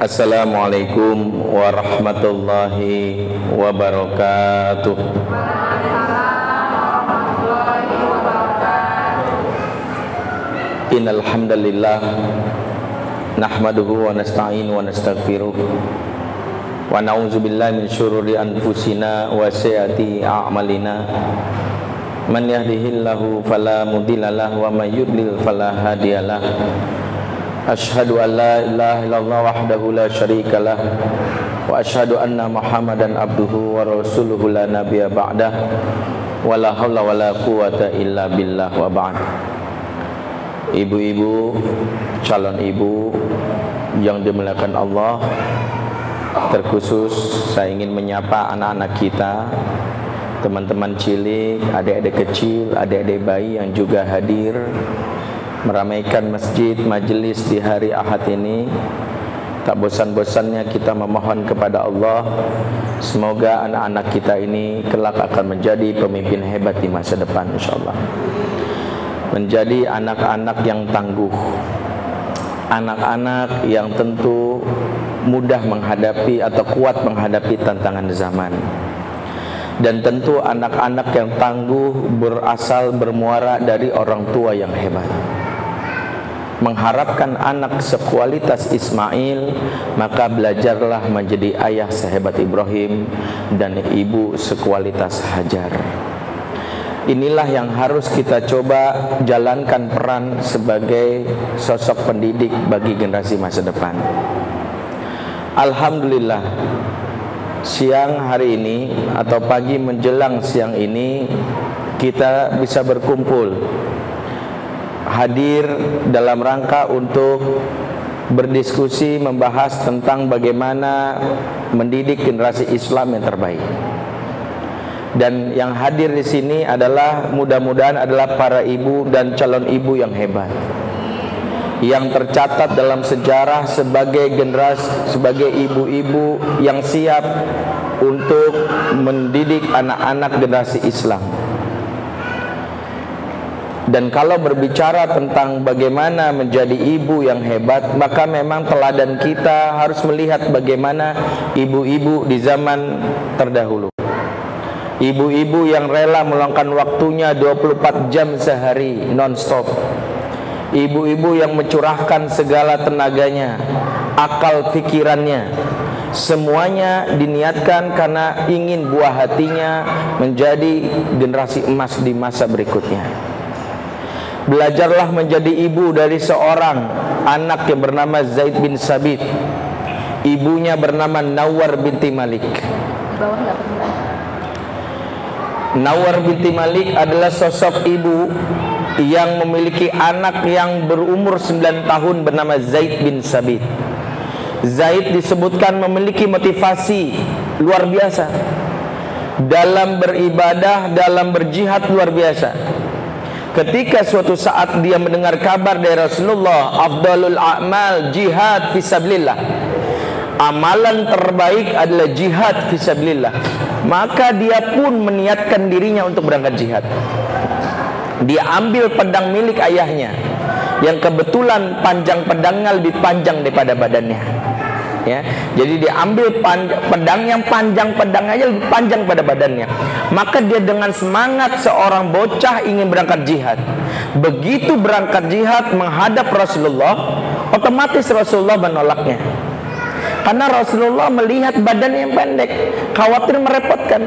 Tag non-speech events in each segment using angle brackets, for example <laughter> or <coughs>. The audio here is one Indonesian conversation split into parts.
Assalamualaikum warahmatullahi wabarakatuh. Innal hamdalillah nahmaduhu wa nasta'inu wa nastaghfiruh. Wa na'udzu min syururi anfusina wa sayyiati a'malina. Man yahdihillahu fala mudhillalah wa may yudlil fala hadiyalah Illallah wahdahu la syarika lah. Wa ashhadu anna muhammadan abduhu wa rasuluhu la nabiya ba'dah. Wa la hawla wa la quwata illa billah wa ba'd. Ibu-ibu, calon ibu yang dimuliakan Allah Terkhusus saya ingin menyapa anak-anak kita Teman-teman cilik, adik-adik kecil, adik-adik bayi yang juga hadir meramaikan masjid majelis di hari Ahad ini. Tak bosan-bosannya kita memohon kepada Allah semoga anak-anak kita ini kelak akan menjadi pemimpin hebat di masa depan insyaallah. Menjadi anak-anak yang tangguh anak-anak yang tentu mudah menghadapi atau kuat menghadapi tantangan zaman. Dan tentu anak-anak yang tangguh berasal bermuara dari orang tua yang hebat mengharapkan anak sekualitas Ismail maka belajarlah menjadi ayah sehebat Ibrahim dan ibu sekualitas Hajar. Inilah yang harus kita coba jalankan peran sebagai sosok pendidik bagi generasi masa depan. Alhamdulillah siang hari ini atau pagi menjelang siang ini kita bisa berkumpul hadir dalam rangka untuk berdiskusi membahas tentang bagaimana mendidik generasi Islam yang terbaik. Dan yang hadir di sini adalah mudah-mudahan adalah para ibu dan calon ibu yang hebat. Yang tercatat dalam sejarah sebagai generasi sebagai ibu-ibu yang siap untuk mendidik anak-anak generasi Islam. Dan kalau berbicara tentang bagaimana menjadi ibu yang hebat, maka memang teladan kita harus melihat bagaimana ibu-ibu di zaman terdahulu. Ibu-ibu yang rela meluangkan waktunya 24 jam sehari non-stop. Ibu-ibu yang mencurahkan segala tenaganya, akal pikirannya, semuanya diniatkan karena ingin buah hatinya menjadi generasi emas di masa berikutnya. Belajarlah menjadi ibu dari seorang anak yang bernama Zaid bin Sabit. Ibunya bernama Nawar binti Malik. Nawar binti Malik adalah sosok ibu yang memiliki anak yang berumur 9 tahun bernama Zaid bin Sabit. Zaid disebutkan memiliki motivasi luar biasa dalam beribadah, dalam berjihad luar biasa Ketika suatu saat dia mendengar kabar dari Rasulullah, afdalul a'mal jihad fisabilillah. Amalan terbaik adalah jihad fisabilillah. Maka dia pun meniatkan dirinya untuk berangkat jihad. Dia ambil pedang milik ayahnya yang kebetulan panjang pedangnya lebih panjang daripada badannya ya. Jadi dia ambil pedang yang panjang pedang aja lebih panjang pada badannya. Maka dia dengan semangat seorang bocah ingin berangkat jihad. Begitu berangkat jihad menghadap Rasulullah, otomatis Rasulullah menolaknya. Karena Rasulullah melihat badan yang pendek, khawatir merepotkan.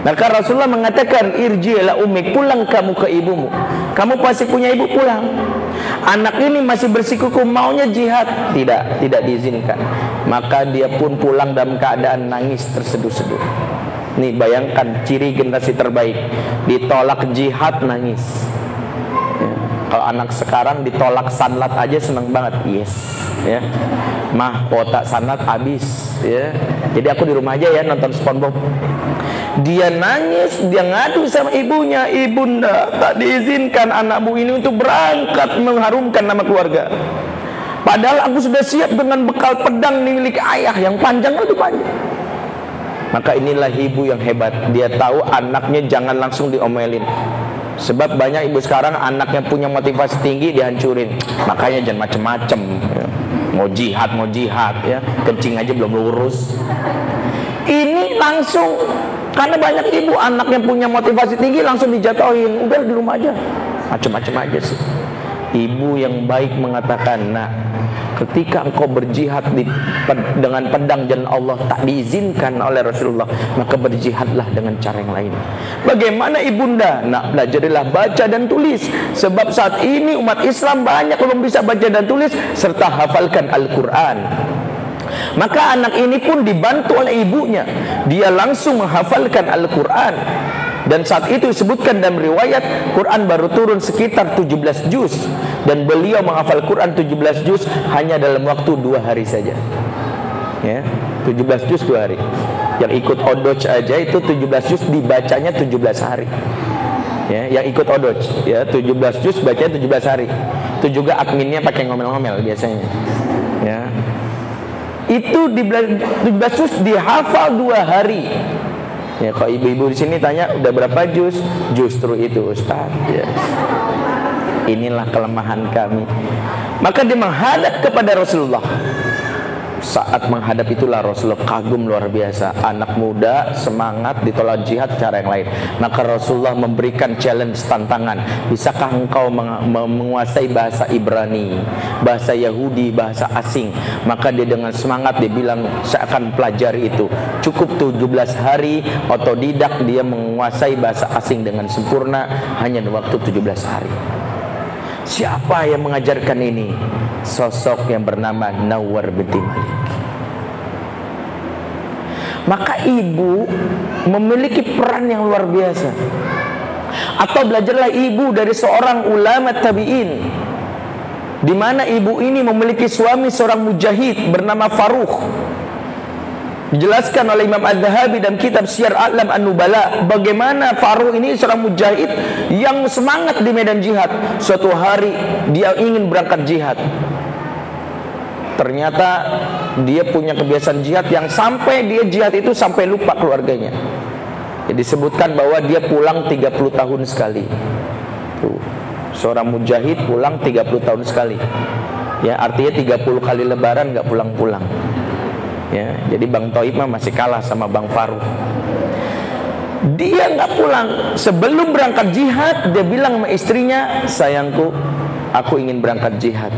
Maka Rasulullah mengatakan, "Irji'la ummi, pulang kamu ke ibumu. Kamu pasti punya ibu, pulang." Anak ini masih bersikuku maunya jihad, tidak, tidak diizinkan. Maka dia pun pulang dalam keadaan nangis terseduh-seduh. Nih bayangkan ciri generasi terbaik, ditolak jihad nangis. Ya. Kalau anak sekarang ditolak sanlat aja seneng banget, yes. Ya, mah kota sanlat habis. Ya, jadi aku di rumah aja ya nonton SpongeBob. Dia nangis, dia ngadu sama ibunya, ibunda tak diizinkan anakmu ini untuk berangkat mengharumkan nama keluarga. Padahal aku sudah siap dengan bekal pedang milik ayah yang panjang lebih panjang. Maka inilah ibu yang hebat. Dia tahu anaknya jangan langsung diomelin. Sebab banyak ibu sekarang anaknya punya motivasi tinggi dihancurin. Makanya jangan macem-macem. mau jihad mau jihad ya kencing aja belum lurus ini langsung karena banyak ibu anak yang punya motivasi tinggi langsung dijatuhin. Udah di rumah aja. Macam-macam aja sih. Ibu yang baik mengatakan nah ketika engkau berjihad di, dengan pedang dan Allah tak diizinkan oleh Rasulullah maka berjihadlah dengan cara yang lain. Bagaimana ibunda? Nak belajarilah baca dan tulis. Sebab saat ini umat Islam banyak belum bisa baca dan tulis serta hafalkan Al-Quran maka anak ini pun dibantu oleh ibunya dia langsung menghafalkan Al-Quran dan saat itu disebutkan dalam riwayat Quran baru turun sekitar 17 juz dan beliau menghafal Quran 17 juz hanya dalam waktu dua hari saja. Ya, 17 juz dua hari. Yang ikut odoj aja itu 17 juz dibacanya 17 hari. Ya, yang ikut odoj ya 17 juz bacanya 17 hari. Itu juga adminnya pakai ngomel-ngomel biasanya. Itu di 17 juz dihafal dua hari Ya, kalau ibu-ibu di sini tanya udah berapa jus? Justru itu Ustaz. Ya. Inilah kelemahan kami. Maka dia menghadap kepada Rasulullah saat menghadap itulah Rasulullah kagum luar biasa. Anak muda semangat ditolak jihad cara yang lain. Maka Rasulullah memberikan challenge tantangan. Bisakah engkau menguasai bahasa Ibrani bahasa Yahudi bahasa asing? Maka dia dengan semangat dia bilang saya akan pelajari itu. Cukup 17 hari otodidak dia menguasai bahasa asing dengan sempurna hanya waktu 17 hari siapa yang mengajarkan ini sosok yang bernama Nawar binti Malik. Maka ibu memiliki peran yang luar biasa. Atau belajarlah ibu dari seorang ulama tabi'in di mana ibu ini memiliki suami seorang mujahid bernama Faruq Dijelaskan oleh Imam Az-Zahabi dalam kitab Syiar A'lam An-Nubala bagaimana Faruq ini seorang mujahid yang semangat di medan jihad. Suatu hari dia ingin berangkat jihad. Ternyata dia punya kebiasaan jihad yang sampai dia jihad itu sampai lupa keluarganya. Ya, disebutkan bahwa dia pulang 30 tahun sekali. Tuh. Seorang mujahid pulang 30 tahun sekali. Ya, artinya 30 kali lebaran nggak pulang-pulang ya jadi Bang Toib masih kalah sama Bang Faru dia nggak pulang. Sebelum berangkat jihad dia bilang sama istrinya sayangku aku ingin berangkat jihad.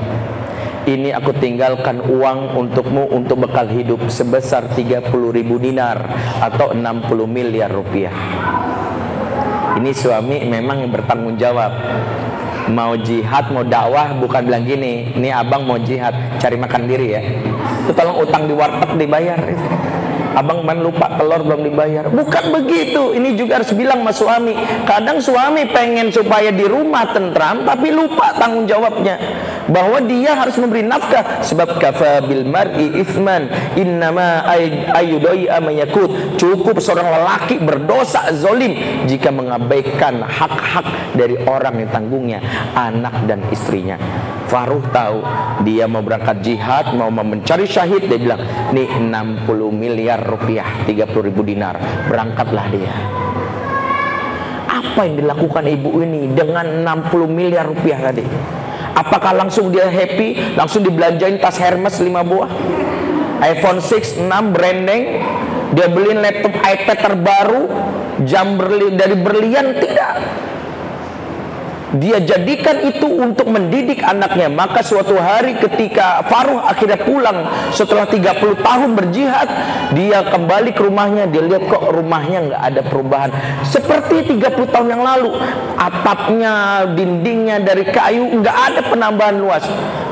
Ini aku tinggalkan uang untukmu untuk bekal hidup sebesar 30 ribu dinar atau 60 miliar rupiah. Ini suami memang yang bertanggung jawab mau jihad mau dakwah bukan bilang gini ini abang mau jihad cari makan diri ya. Itu tolong utang di warteg dibayar abang man lupa telur belum dibayar. Bukan begitu. Ini juga harus bilang sama suami. Kadang suami pengen supaya di rumah tentram tapi lupa tanggung jawabnya. Bahwa dia harus memberi nafkah. Sebab kafa bil mar'i ithman. Innama ayyudai amayakut cukup seorang lelaki berdosa zolim jika mengabaikan hak-hak dari orang yang tanggungnya anak dan istrinya Faruh tahu dia mau berangkat jihad mau mencari syahid dia bilang nih 60 miliar rupiah 30 ribu dinar berangkatlah dia. Apa yang dilakukan ibu ini dengan 60 miliar rupiah tadi? Apakah langsung dia happy langsung dibelanjain tas Hermes 5 buah? iPhone 6 6 branding dia beliin laptop iPad terbaru jam berli dari berlian tidak dia jadikan itu untuk mendidik anaknya. Maka suatu hari ketika Faruh akhirnya pulang setelah 30 tahun berjihad dia kembali ke rumahnya. Dia lihat kok rumahnya nggak ada perubahan. Seperti 30 tahun yang lalu atapnya dindingnya dari kayu nggak ada penambahan luas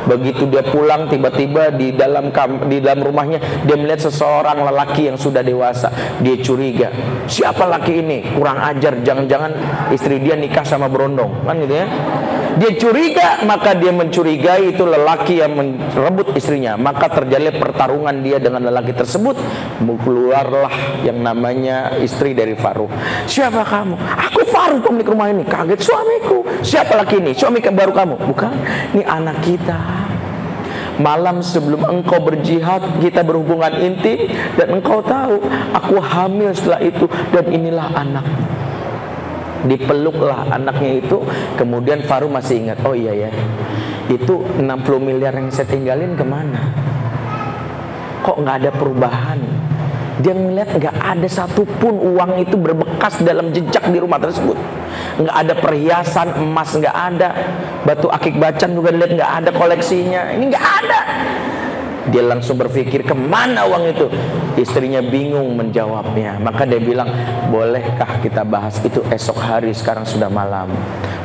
begitu dia pulang tiba-tiba di dalam di dalam rumahnya dia melihat seseorang lelaki yang sudah dewasa. Dia curiga siapa laki ini? Kurang ajar jangan-jangan istri dia nikah sama berondong. Kan gitu ya. Dia curiga maka dia mencurigai itu lelaki yang merebut istrinya. Maka terjadi pertarungan dia dengan lelaki tersebut. Keluarlah yang namanya istri dari Faruk siapa kamu? Aku Faruk pemilik rumah ini. Kaget suamiku. Siapa laki ini? Suami baru kamu? Bukan. Ini anak kita. Malam sebelum engkau berjihad kita berhubungan intim dan engkau tahu aku hamil setelah itu dan inilah anakmu dipeluklah anaknya itu kemudian Faru masih ingat oh iya ya. Itu 60 miliar yang saya tinggalin ke mana? Kok nggak ada perubahan dia melihat nggak ada satupun uang itu berbekas dalam jejak di rumah tersebut. Nggak ada perhiasan emas nggak ada. Batu akik bacan juga lihat nggak ada koleksinya. Ini nggak ada. Dia langsung berpikir ke mana uang itu? Istrinya bingung menjawabnya. Maka dia bilang bolehkah kita bahas itu esok hari? Sekarang sudah malam.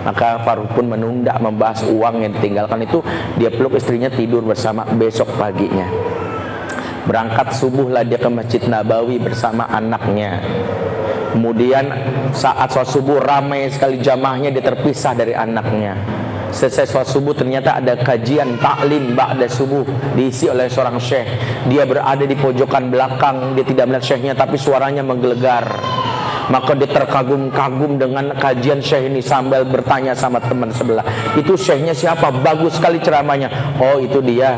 Maka Faruk pun menunda membahas uang yang ditinggalkan itu. Dia peluk istrinya tidur bersama besok paginya berangkat subuhlah dia ke Masjid Nabawi bersama anaknya kemudian saat sholat subuh ramai sekali jamaahnya dia terpisah dari anaknya Selesai sholat subuh ternyata ada kajian taklim ba'da subuh diisi oleh seorang syekh. Dia berada di pojokan belakang, dia tidak melihat syekhnya tapi suaranya menggelegar. Maka dia terkagum-kagum dengan kajian syekh ini sambil bertanya sama teman sebelah. Itu syekhnya siapa? Bagus sekali ceramahnya. Oh itu dia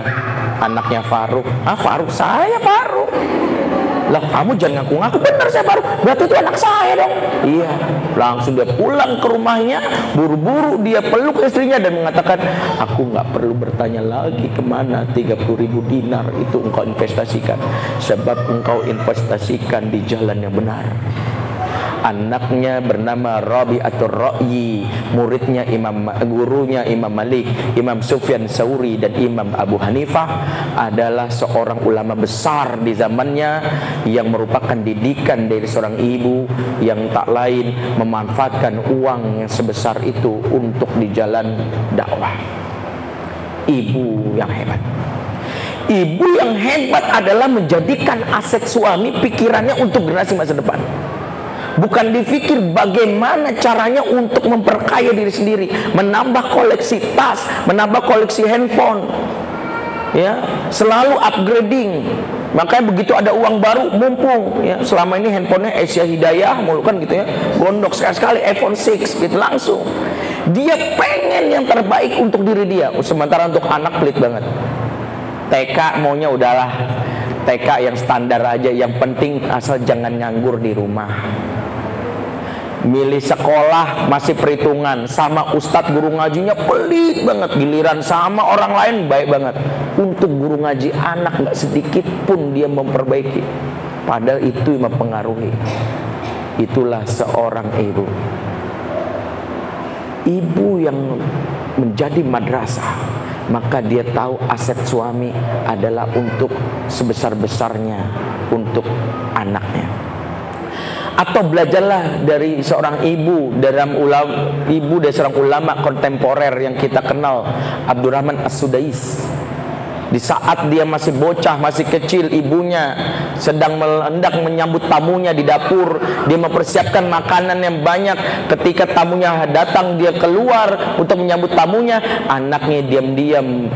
anaknya Faruk. Ah Faruk saya Faruk lah kamu jangan ngaku-ngaku. Benar saya baru berarti itu anak saya dong. Iya. Langsung dia pulang ke rumahnya. Buru-buru dia peluk istrinya dan mengatakan aku nggak perlu bertanya lagi ke mana 30 ribu dinar itu engkau investasikan. Sebab engkau investasikan di jalan yang benar anaknya bernama Rabi atau Ra'yi muridnya Imam gurunya Imam Malik Imam Sufyan Sauri dan Imam Abu Hanifah adalah seorang ulama besar di zamannya yang merupakan didikan dari seorang ibu yang tak lain memanfaatkan uang yang sebesar itu untuk di jalan dakwah. Ibu yang hebat. Ibu yang hebat adalah menjadikan aset suami pikirannya untuk generasi masa depan bukan dipikir bagaimana caranya untuk memperkaya diri sendiri, menambah koleksi tas, menambah koleksi handphone. Ya, selalu upgrading. Makanya begitu ada uang baru mumpung ya. Selama ini handphonenya Asia Hidayah mulu kan gitu ya. Gondok sekali-sekali iPhone 6 gitu langsung. Dia pengen yang terbaik untuk diri dia. Sementara untuk anak pelit banget. TK maunya udahlah TK yang standar aja yang penting asal jangan nganggur di rumah milih sekolah masih perhitungan. Sama ustadz guru ngajinya pelit banget. Giliran sama orang lain baik banget. Untuk guru ngaji anak nggak sedikit pun dia memperbaiki. Padahal itu yang mempengaruhi. Itulah seorang ibu. Ibu yang menjadi madrasah maka dia tahu aset suami adalah untuk sebesar-besarnya untuk anaknya atau belajarlah dari seorang ibu dalam ulama ibu dari seorang ulama kontemporer yang kita kenal Abdurrahman As-Sudais di saat dia masih bocah, masih kecil, ibunya sedang hendak menyambut tamunya di dapur. Dia mempersiapkan makanan yang banyak. Ketika tamunya datang, dia keluar untuk menyambut tamunya. Anaknya diam-diam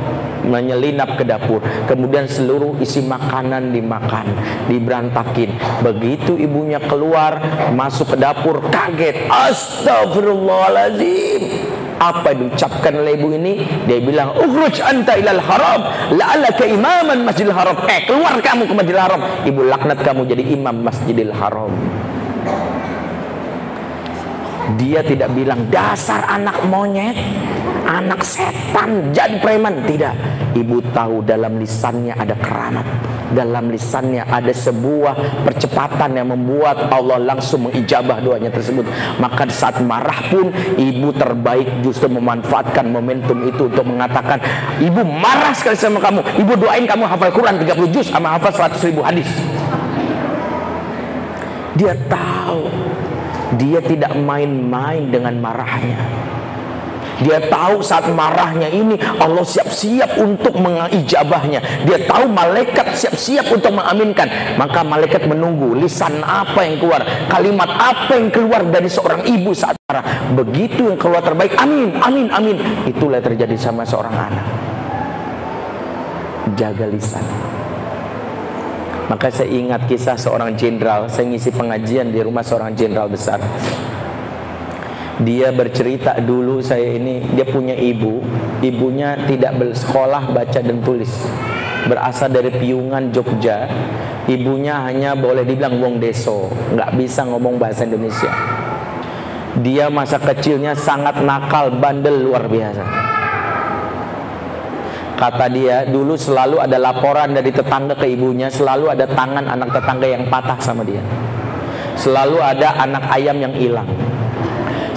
menyelinap ke dapur kemudian seluruh isi makanan dimakan diberantakin begitu ibunya keluar masuk ke dapur kaget astagfirullahaladzim apa diucapkan oleh ibu ini? Dia bilang ukhruj anta ilal haram. La'alaka imaman masjidil haram. Eh keluar kamu ke masjidil haram. Ibu laknat kamu jadi imam masjidil haram. Dia tidak bilang dasar anak monyet anak setan jadi preman. Tidak. Ibu tahu dalam lisannya ada keramat dalam lisannya ada sebuah percepatan yang membuat Allah langsung mengijabah doanya tersebut. Maka saat marah pun ibu terbaik justru memanfaatkan momentum itu untuk mengatakan ibu marah sekali sama kamu. Ibu doain kamu hafal Quran 30 juz sama hafal 100 ribu hadis. Dia tahu dia tidak main-main dengan marahnya dia tahu saat marahnya ini Allah siap-siap untuk mengijabahnya. Dia tahu malaikat siap-siap untuk mengaminkan. Maka malaikat menunggu lisan apa yang keluar, kalimat apa yang keluar dari seorang ibu saat marah. Begitu yang keluar terbaik, amin, amin, amin. Itulah yang terjadi sama seorang anak. Jaga lisan. Maka saya ingat kisah seorang jenderal, saya ngisi pengajian di rumah seorang jenderal besar dia bercerita dulu saya ini dia punya ibu ibunya tidak bersekolah baca dan tulis berasal dari Piungan Jogja ibunya hanya boleh dibilang wong deso nggak bisa ngomong bahasa Indonesia Dia masa kecilnya sangat nakal, bandel luar biasa. Kata dia, dulu selalu ada laporan dari tetangga ke ibunya, selalu ada tangan anak tetangga yang patah sama dia. Selalu ada anak ayam yang hilang.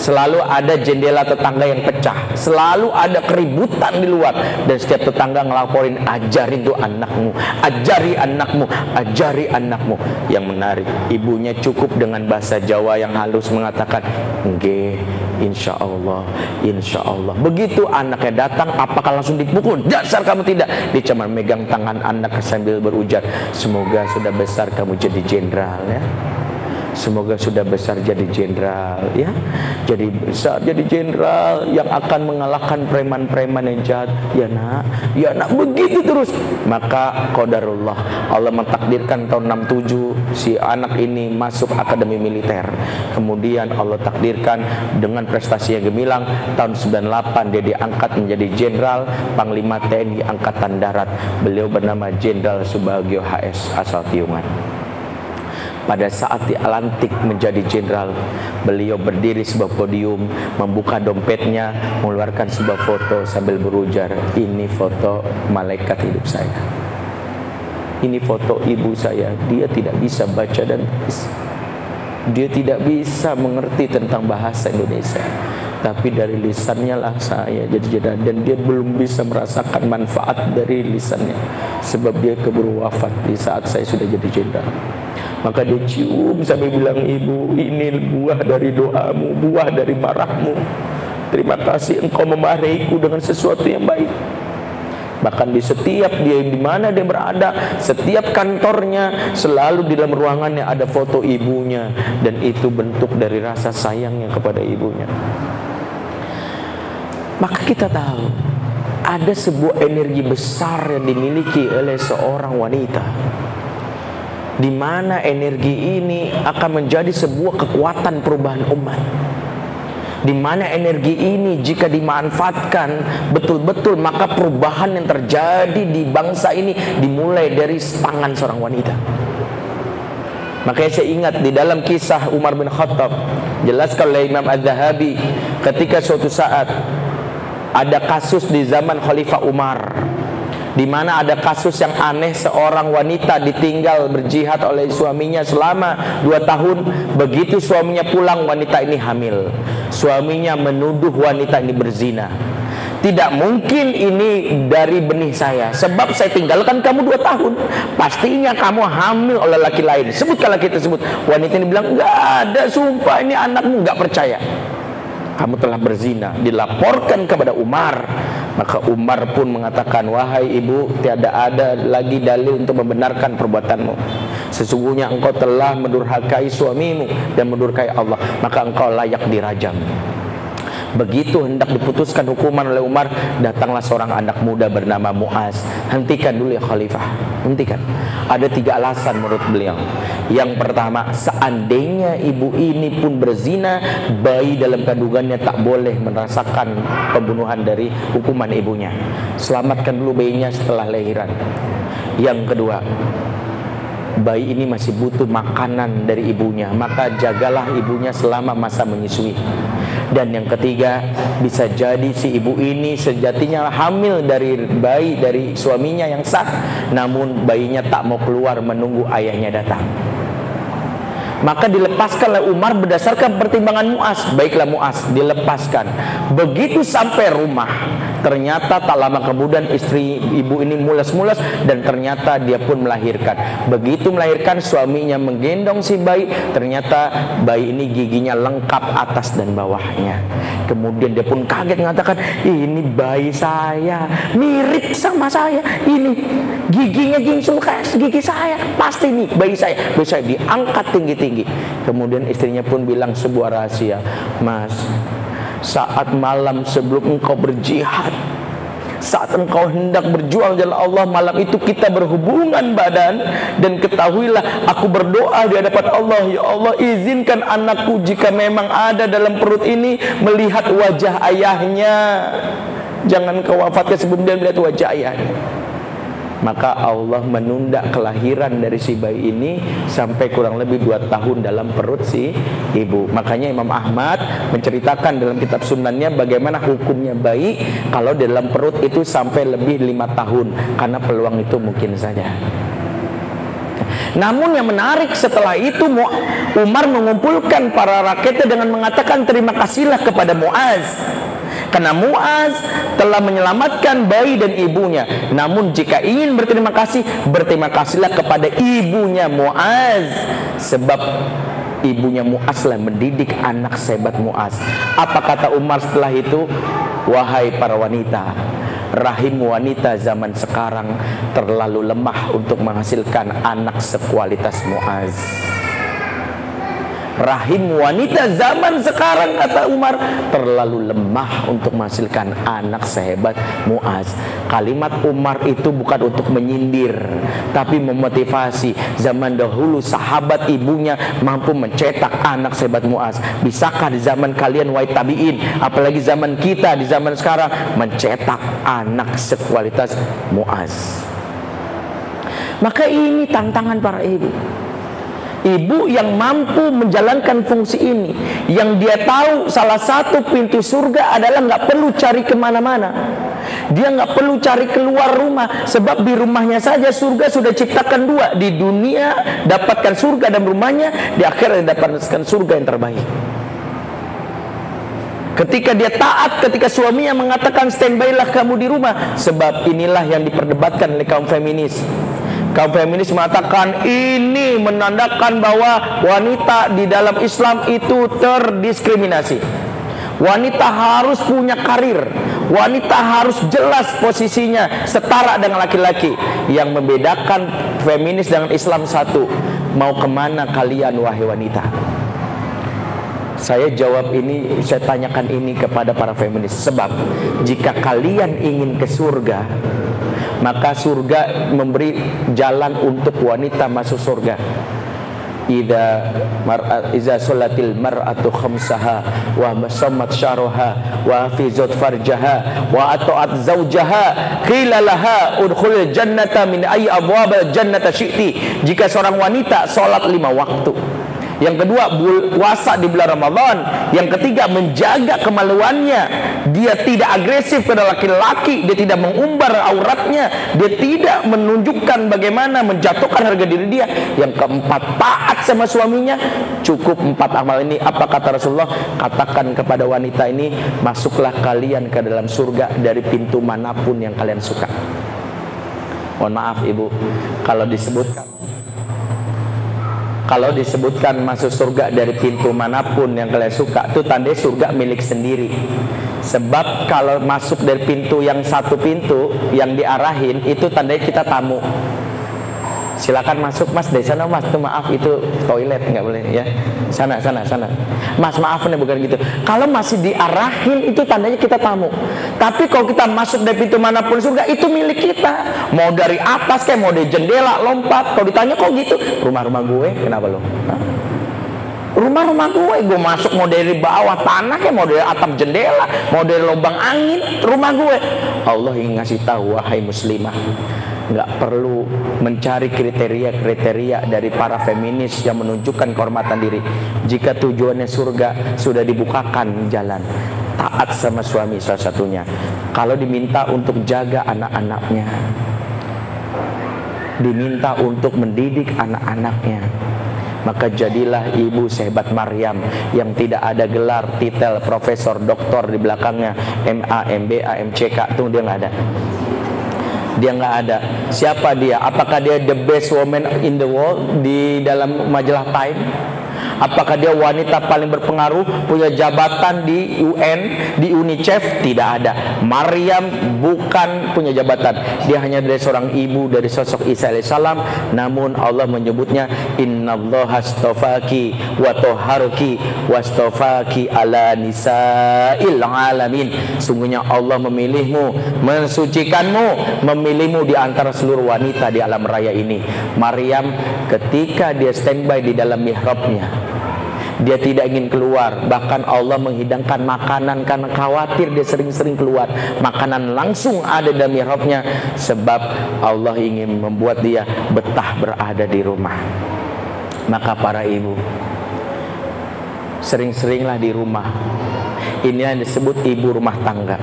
Selalu ada jendela tetangga yang pecah. Selalu ada keributan di luar. Dan setiap tetangga ngelaporin, ajarin tuh anakmu. Ajari anakmu. Ajari anakmu. Yang menarik, ibunya cukup dengan bahasa Jawa yang halus mengatakan, Nge, insya Allah, insya Allah. Begitu anaknya datang, apakah langsung dipukul? Dasar kamu tidak. Cuma megang tangan anak sambil berujar, semoga sudah besar kamu jadi jenderal ya. Semoga sudah besar jadi jenderal ya. Jadi besar jadi jenderal yang akan mengalahkan preman-preman yang jahat. Ya nak, ya nak begitu terus. Maka qadarullah Allah mentakdirkan tahun 67 si anak ini masuk akademi militer. Kemudian Allah takdirkan dengan prestasi yang gemilang tahun 98 dia diangkat menjadi jenderal Panglima TNI Angkatan Darat. Beliau bernama Jenderal Subagio HS asal Tiungan. Pada saat dilantik menjadi jenderal, beliau berdiri sebuah podium, membuka dompetnya, mengeluarkan sebuah foto sambil berujar, ini foto malaikat hidup saya. Ini foto ibu saya, dia tidak bisa baca dan tulis. Dia tidak bisa mengerti tentang bahasa Indonesia tapi dari lisannya lah saya jadi jenderal dan dia belum bisa merasakan manfaat dari lisannya sebab dia keburu wafat di saat saya sudah jadi jenderal maka dia cium sampai bilang ibu ini buah dari doamu, buah dari marahmu. Terima kasih engkau memarahiku dengan sesuatu yang baik. Bahkan di setiap dia di mana dia berada, setiap kantornya selalu di dalam ruangannya ada foto ibunya dan itu bentuk dari rasa sayangnya kepada ibunya. Maka kita tahu ada sebuah energi besar yang dimiliki oleh seorang wanita di mana energi ini akan menjadi sebuah kekuatan perubahan umat. Di mana energi ini jika dimanfaatkan betul-betul maka perubahan yang terjadi di bangsa ini dimulai dari tangan seorang wanita. Makanya saya ingat di dalam kisah Umar bin Khattab jelaskan oleh Imam Az-Zahabi ketika suatu saat ada kasus di zaman Khalifah Umar di mana ada kasus yang aneh seorang wanita ditinggal berjihad oleh suaminya selama dua tahun. Begitu suaminya pulang wanita ini hamil. Suaminya menuduh wanita ini berzina. Tidak mungkin ini dari benih saya. Sebab saya tinggalkan kamu dua tahun. Pastinya kamu hamil oleh laki lain. Sebutkan laki tersebut wanita ini bilang enggak ada sumpah ini anakmu enggak percaya kamu telah berzina. Dilaporkan kepada Umar. Maka Umar pun mengatakan wahai ibu tiada ada lagi dalil untuk membenarkan perbuatanmu. Sesungguhnya engkau telah mendurhakai suamimu dan mendurhakai Allah. Maka engkau layak dirajam Begitu hendak diputuskan hukuman oleh Umar, datanglah seorang anak muda bernama Muaz. Hentikan dulu ya khalifah. Hentikan. Ada tiga alasan menurut beliau. Yang pertama, seandainya ibu ini pun berzina, bayi dalam kandungannya tak boleh merasakan pembunuhan dari hukuman ibunya. Selamatkan dulu bayinya setelah lahiran. Yang kedua, bayi ini masih butuh makanan dari ibunya. Maka jagalah ibunya selama masa menyusui. Dan yang ketiga bisa jadi si ibu ini sejatinya hamil dari bayi dari suaminya yang sah. Namun bayinya tak mau keluar menunggu ayahnya datang. Maka dilepaskanlah Umar berdasarkan pertimbangan Muas baiklah Muas dilepaskan. Begitu sampai rumah ternyata tak lama kemudian istri ibu ini mulas-mulas dan ternyata dia pun melahirkan. Begitu melahirkan suaminya menggendong si bayi. Ternyata bayi ini giginya lengkap atas dan bawahnya. Kemudian dia pun kaget mengatakan ini bayi saya mirip sama saya. Ini giginya gigi gigi saya. Pasti nih bayi saya. Bayi saya diangkat tinggi-tinggi. Tinggi. Kemudian istrinya pun bilang sebuah rahasia, Mas, saat malam sebelum engkau berjihad, saat engkau hendak berjuang jalan Allah malam itu kita berhubungan badan dan ketahuilah aku berdoa di hadapan Allah. Ya Allah izinkan anakku jika memang ada dalam perut ini melihat wajah ayahnya. Jangan kau wafatkan sebelum dia melihat wajah ayahnya maka Allah menunda kelahiran dari si bayi ini sampai kurang lebih dua tahun dalam perut si ibu. Makanya Imam Ahmad menceritakan dalam kitab sunannya bagaimana hukumnya bayi kalau dalam perut itu sampai lebih lima tahun karena peluang itu mungkin saja. Namun yang menarik setelah itu Umar mengumpulkan para rakyatnya dengan mengatakan terima kasihlah kepada Muaz karena Muaz telah menyelamatkan bayi dan ibunya. Namun jika ingin berterima kasih, berterima kasihlah kepada ibunya Muaz sebab ibunya Muaz lah mendidik anak sebat Muaz. Apa kata Umar setelah itu? Wahai para wanita, rahim wanita zaman sekarang terlalu lemah untuk menghasilkan anak sekualitas Muaz rahim wanita zaman sekarang kata Umar terlalu lemah untuk menghasilkan anak sehebat Muaz. Kalimat Umar itu bukan untuk menyindir tapi memotivasi. Zaman dahulu sahabat ibunya mampu mencetak anak sehebat Muaz. Bisakah di zaman kalian wahai tabiin apalagi zaman kita di zaman sekarang mencetak anak sekualitas Muaz? Maka ini tantangan para ibu ibu yang mampu menjalankan fungsi ini. Yang dia tahu salah satu pintu surga adalah nggak perlu cari ke mana-mana. Dia nggak perlu cari keluar rumah sebab di rumahnya saja surga sudah ciptakan dua. Di dunia dapatkan surga dan rumahnya di akhirat dapatkan surga yang terbaik. Ketika dia taat, ketika suaminya mengatakan standby lah kamu di rumah, sebab inilah yang diperdebatkan oleh kaum feminis. Kaum feminis mengatakan ini menandakan bahwa wanita di dalam Islam itu terdiskriminasi. Wanita harus punya karir. Wanita harus jelas posisinya setara dengan laki-laki. Yang membedakan feminis dengan Islam satu. Mau ke mana kalian wahai wanita? Saya jawab ini, saya tanyakan ini kepada para feminis. Sebab jika kalian ingin ke surga, maka surga memberi jalan untuk wanita masuk surga. Ida mar'at iza salatil mar'atu khamsaha wa masammat syaraha wa hafizat farjaha wa ata'at zawjaha qila laha udkhul jannata min ayyi abwab jannata syi'ti. Jika seorang wanita salat lima waktu yang kedua puasa di bulan Ramadan. Yang ketiga menjaga kemaluannya. Dia tidak agresif pada laki-laki. Dia tidak mengumbar auratnya. Dia tidak menunjukkan bagaimana menjatuhkan harga diri dia. Yang keempat taat sama suaminya. Cukup empat amal ini. Apa kata Rasulullah? Katakan kepada wanita ini masuklah kalian ke dalam surga dari pintu mana pun yang kalian suka. Mohon maaf ibu. Kalau disebutkan kalau disebutkan masuk surga dari pintu mana pun yang kalian suka itu tanda surga milik sendiri. Sebab kalau masuk dari pintu yang satu pintu yang diarahin itu tanda kita tamu silakan masuk mas. Dari sana mas. Tuh maaf itu toilet. Nggak boleh ya. Sana sana sana. Mas maaf nih bukan gitu. Kalau masih diarahin itu tandanya kita tamu. Tapi kalau kita masuk dari pintu mana pun surga itu milik kita. Mau dari atas kayak mau dari jendela lompat. Kalau ditanya kok gitu? Rumah-rumah gue. Kenapa lo? Rumah-rumah gue. Gue masuk mau dari bawah tanah kayak mau dari atap jendela mau dari lubang angin rumah gue. Allah ingin ngasih tahu wahai muslimah nggak perlu mencari kriteria-kriteria dari para feminis yang menunjukkan kehormatan diri. Jika tujuannya surga sudah dibukakan jalan, taat sama suami salah satunya. Kalau diminta untuk jaga anak-anaknya, diminta untuk mendidik anak-anaknya, maka jadilah ibu sehebat Maryam yang tidak ada gelar titel profesor doktor di belakangnya MA MBA MCK itu dia nggak ada dia nggak ada. Siapa dia? Apakah dia the best woman in the world di dalam majalah Time Apakah dia wanita paling berpengaruh, punya jabatan di UN, di UNICEF? Tidak ada. Maryam bukan punya jabatan. Dia hanya dari seorang ibu dari sosok Isa alaihissalam. Namun Allah menyebutnya Innallaha astafaki wa toharuki wastafaki ala nisa'il alamin. Sungguhnya Allah memilihmu, mensucikanmu, memilihmu di antara seluruh wanita di alam raya ini. Maryam ketika dia standby di dalam mihrabnya dia tidak ingin keluar. Bahkan Allah menghidangkan makanan karena khawatir dia sering-sering keluar. Makanan langsung ada dalam mihrabnya. Sebab Allah ingin membuat dia betah berada di rumah. Maka para ibu sering-seringlah di rumah. Ini yang disebut ibu rumah tangga.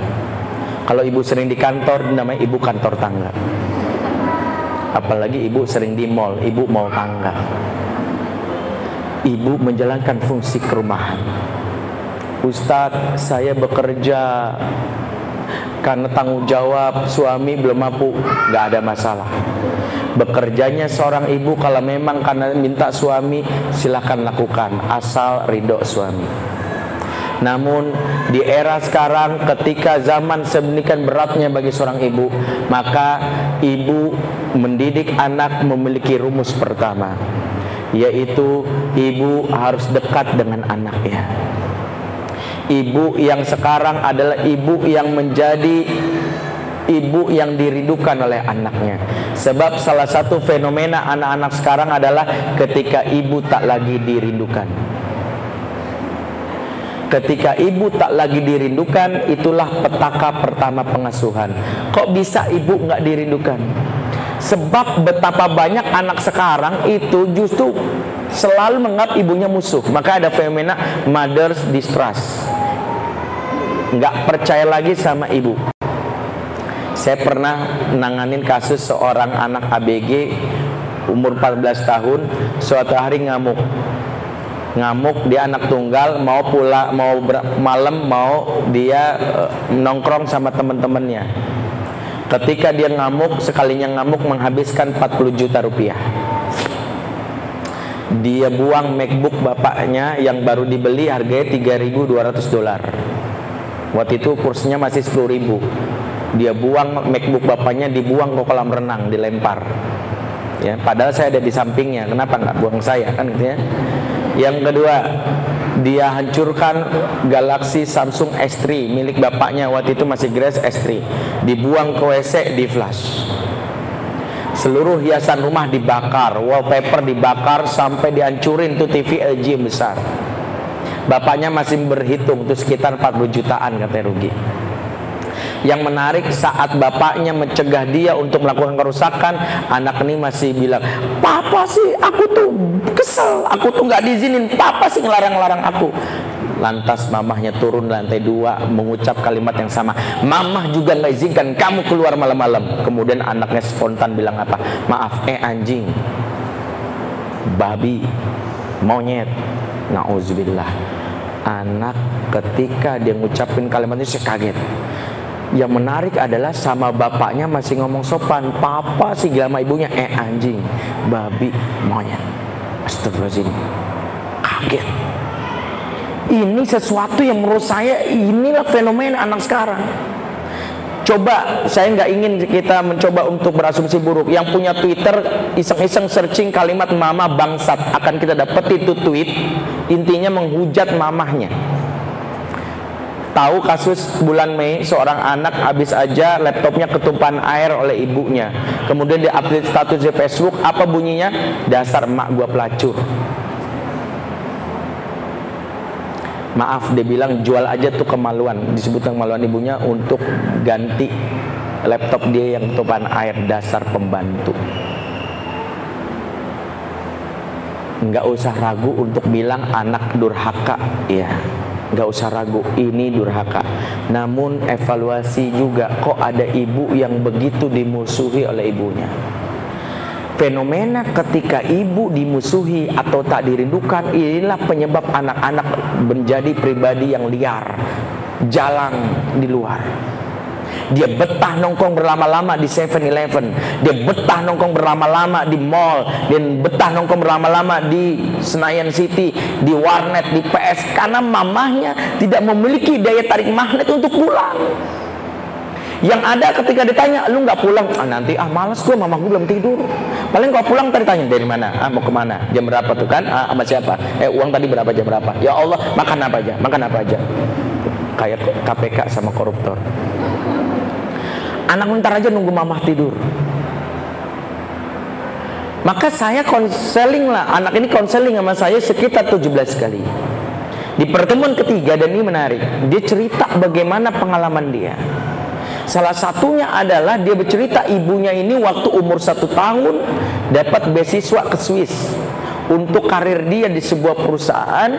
Kalau ibu sering di kantor namanya ibu kantor tangga. Apalagi ibu sering di mall ibu mall tangga ibu menjalankan fungsi kerumahan. Ustadz, saya bekerja karena tanggung jawab suami belum mampu, nggak ada masalah. Bekerjanya seorang ibu kalau memang karena minta suami silahkan lakukan asal ridho suami. Namun di era sekarang ketika zaman sedemikian beratnya bagi seorang ibu, maka ibu mendidik anak memiliki rumus pertama yaitu ibu harus dekat dengan anaknya. Ibu yang sekarang adalah ibu yang menjadi ibu yang dirindukan oleh anaknya. Sebab salah satu fenomena anak-anak sekarang adalah ketika ibu tak lagi dirindukan. Ketika ibu tak lagi dirindukan, itulah petaka pertama pengasuhan. Kok bisa ibu nggak dirindukan? Sebab betapa banyak anak sekarang itu justru selalu menganggap ibunya musuh. Maka ada fenomena mother's distrust. Nggak percaya lagi sama ibu. Saya pernah nanganin kasus seorang anak ABG umur 14 tahun suatu hari ngamuk ngamuk dia anak tunggal mau pula mau malam mau dia uh, nongkrong sama teman-temannya Ketika dia ngamuk, sekalinya ngamuk menghabiskan 40 juta rupiah. Dia buang MacBook bapaknya yang baru dibeli harganya 3.200 dolar. Waktu itu kursnya masih 10.000. Dia buang MacBook bapaknya dibuang ke kolam renang, dilempar. Ya, padahal saya ada di sampingnya. Kenapa nggak buang saya kan gitu ya? Yang kedua, dia hancurkan Galaxy Samsung S3 milik bapaknya. Waktu itu masih Grace S3 dibuang ke WC di flash. Seluruh hiasan rumah dibakar wallpaper dibakar sampai dihancurin tuh TV LG yang besar. Bapaknya masih berhitung tuh sekitar 40 jutaan katanya rugi yang menarik saat bapaknya mencegah dia untuk melakukan kerusakan, anak ini masih bilang, "Papa sih, aku tuh kesel, aku tuh nggak diizinin. Papa sih ngelarang-larang aku." Lantas mamahnya turun lantai dua mengucap kalimat yang sama. Mamah juga nggak izinkan kamu keluar malam-malam. Kemudian anaknya spontan bilang apa? Maaf, eh anjing, babi, monyet. Nauzubillah. Anak ketika dia ngucapin kalimat itu saya kaget yang menarik adalah sama bapaknya masih ngomong sopan. Papa sih gila sama ibunya eh anjing babi monyet. Astagfirullahaladzim. Kaget. Ini sesuatu yang menurut saya inilah fenomena anak sekarang. Coba saya nggak ingin kita mencoba untuk berasumsi buruk. Yang punya Twitter iseng-iseng searching kalimat mama bangsat. Akan kita dapat itu tweet intinya menghujat mamahnya. Tahu kasus bulan Mei seorang anak habis aja laptopnya ketumpahan air oleh ibunya. Kemudian dia update status di Facebook, apa bunyinya? Dasar emak gua pelacur. Maaf dia bilang jual aja tuh kemaluan, disebut kemaluan ibunya untuk ganti laptop dia yang ketumpahan air dasar pembantu. Enggak usah ragu untuk bilang anak durhaka, ya nggak usah ragu ini durhaka. Namun evaluasi juga kok ada ibu yang begitu dimusuhi oleh ibunya. Fenomena ketika ibu dimusuhi atau tak dirindukan inilah penyebab anak-anak menjadi pribadi yang liar jalan di luar dia betah nongkrong berlama-lama di 7-Eleven. Dia betah nongkrong berlama-lama di mall. Dan betah nongkrong berlama-lama di Senayan City, di warnet, di PS. Karena mamahnya tidak memiliki daya tarik magnet untuk pulang. Yang ada ketika ditanya, lu nggak pulang? Ah, nanti ah malas gue, mama gue belum tidur. Paling kau pulang tadi tanya dari mana? Ah mau ke mana? Jam berapa tuh kan? Ah sama siapa? Eh uang tadi berapa jam berapa? Ya Allah makan apa aja? Makan apa aja? Kayak KPK sama koruptor. Anak ntar aja nunggu mamah tidur. Maka saya konseling lah, anak ini konseling sama saya sekitar 17 kali. Di pertemuan ketiga dan ini menarik, dia cerita bagaimana pengalaman dia. Salah satunya adalah dia bercerita ibunya ini waktu umur satu tahun dapat beasiswa ke Swiss untuk karir dia di sebuah perusahaan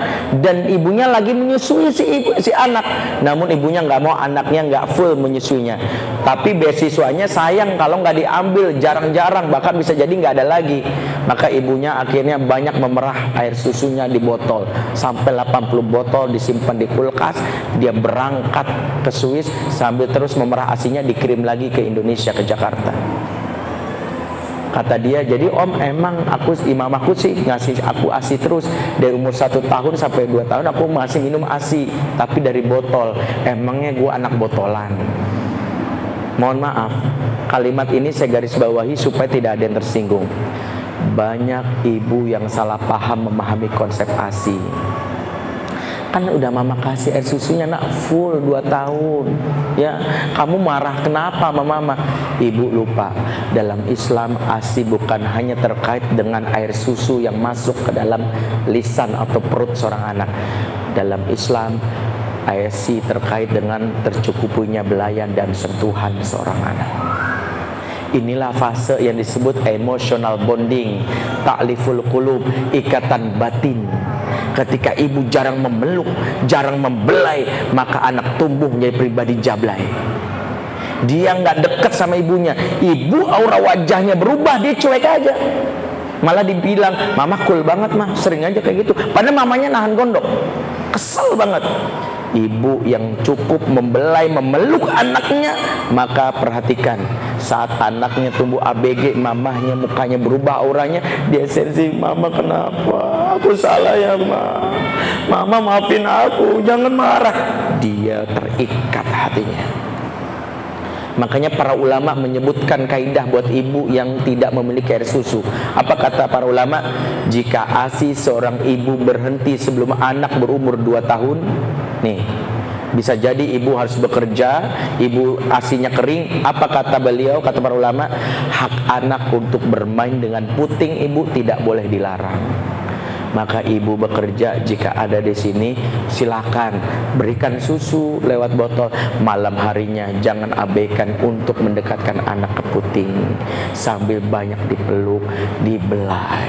dan ibunya lagi menyusui si ibu, si anak. Namun ibunya nggak mau anaknya nggak full menyusuinya. Tapi beasiswanya sayang kalau nggak diambil jarang-jarang bahkan bisa jadi nggak ada lagi. Maka ibunya akhirnya banyak memerah air susunya di botol. Sampai 80 botol disimpan di kulkas dia berangkat ke Swiss sambil terus memerah asinya dikirim lagi ke Indonesia ke Jakarta Kata dia, jadi om emang aku imam aku sih ngasih aku asi terus dari umur satu tahun sampai dua tahun aku masih minum asi, tapi dari botol. Emangnya gue anak botolan. Mohon maaf, kalimat ini saya garis bawahi supaya tidak ada yang tersinggung. Banyak ibu yang salah paham memahami konsep asi kan udah mama kasih air susunya nak full 2 tahun. Ya kamu marah kenapa mama? Ibu lupa dalam Islam asi bukan hanya terkait dengan air susu yang masuk ke dalam lisan atau perut seorang anak. Dalam Islam asi terkait dengan tercukupinya belayan dan sentuhan seorang anak. Inilah fase yang disebut emotional bonding, takliful qulub, ikatan batin. Ketika ibu jarang memeluk, jarang membelai, maka anak tumbuh menjadi pribadi jablay. Dia nggak dekat sama ibunya. Ibu aura wajahnya berubah, dia cuek aja. Malah dibilang, mama cool banget mah, sering aja kayak gitu. Padahal mamanya nahan gondok. Kesel banget ibu yang cukup membelai memeluk anaknya maka perhatikan saat anaknya tumbuh ABG mamahnya mukanya berubah auranya dia sensi mama kenapa aku salah ya ma mama maafin aku jangan marah dia terikat hatinya Makanya para ulama menyebutkan kaidah buat ibu yang tidak memiliki air susu. Apa kata para ulama? Jika ASI seorang ibu berhenti sebelum anak berumur 2 tahun, nih bisa jadi ibu harus bekerja, ibu asinya kering. Apa kata beliau? Kata para ulama, hak anak untuk bermain dengan puting ibu tidak boleh dilarang. Maka ibu bekerja jika ada di sini silakan berikan susu lewat botol malam harinya jangan abaikan untuk mendekatkan anak ke puting sambil banyak dipeluk dibelai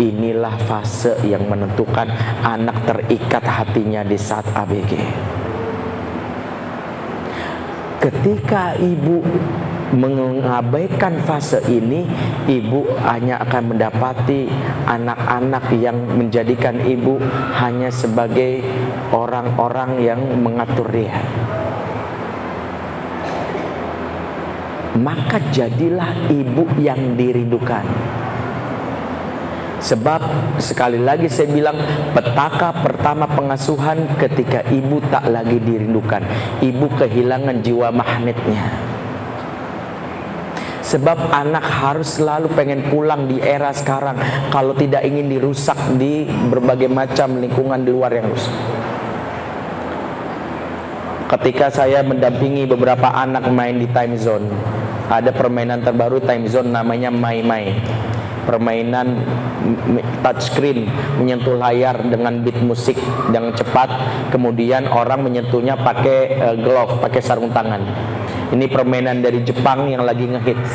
inilah fase yang menentukan anak terikat hatinya di saat ABG ketika ibu mengabaikan fase ini ibu hanya akan mendapati anak-anak yang menjadikan ibu hanya sebagai orang-orang yang mengatur dia maka jadilah ibu yang dirindukan Sebab sekali lagi saya bilang petaka pertama pengasuhan ketika ibu tak lagi dirindukan. Ibu kehilangan jiwa magnetnya. Sebab anak harus selalu pengen pulang di era sekarang kalau tidak ingin dirusak di berbagai macam lingkungan di luar yang rusak. Ketika saya mendampingi beberapa anak main di time zone, ada permainan terbaru time zone namanya Mai Mai permainan touchscreen menyentuh layar dengan beat musik yang cepat kemudian orang menyentuhnya pakai uh, glove pakai sarung tangan. Ini permainan dari Jepang yang lagi ngehits.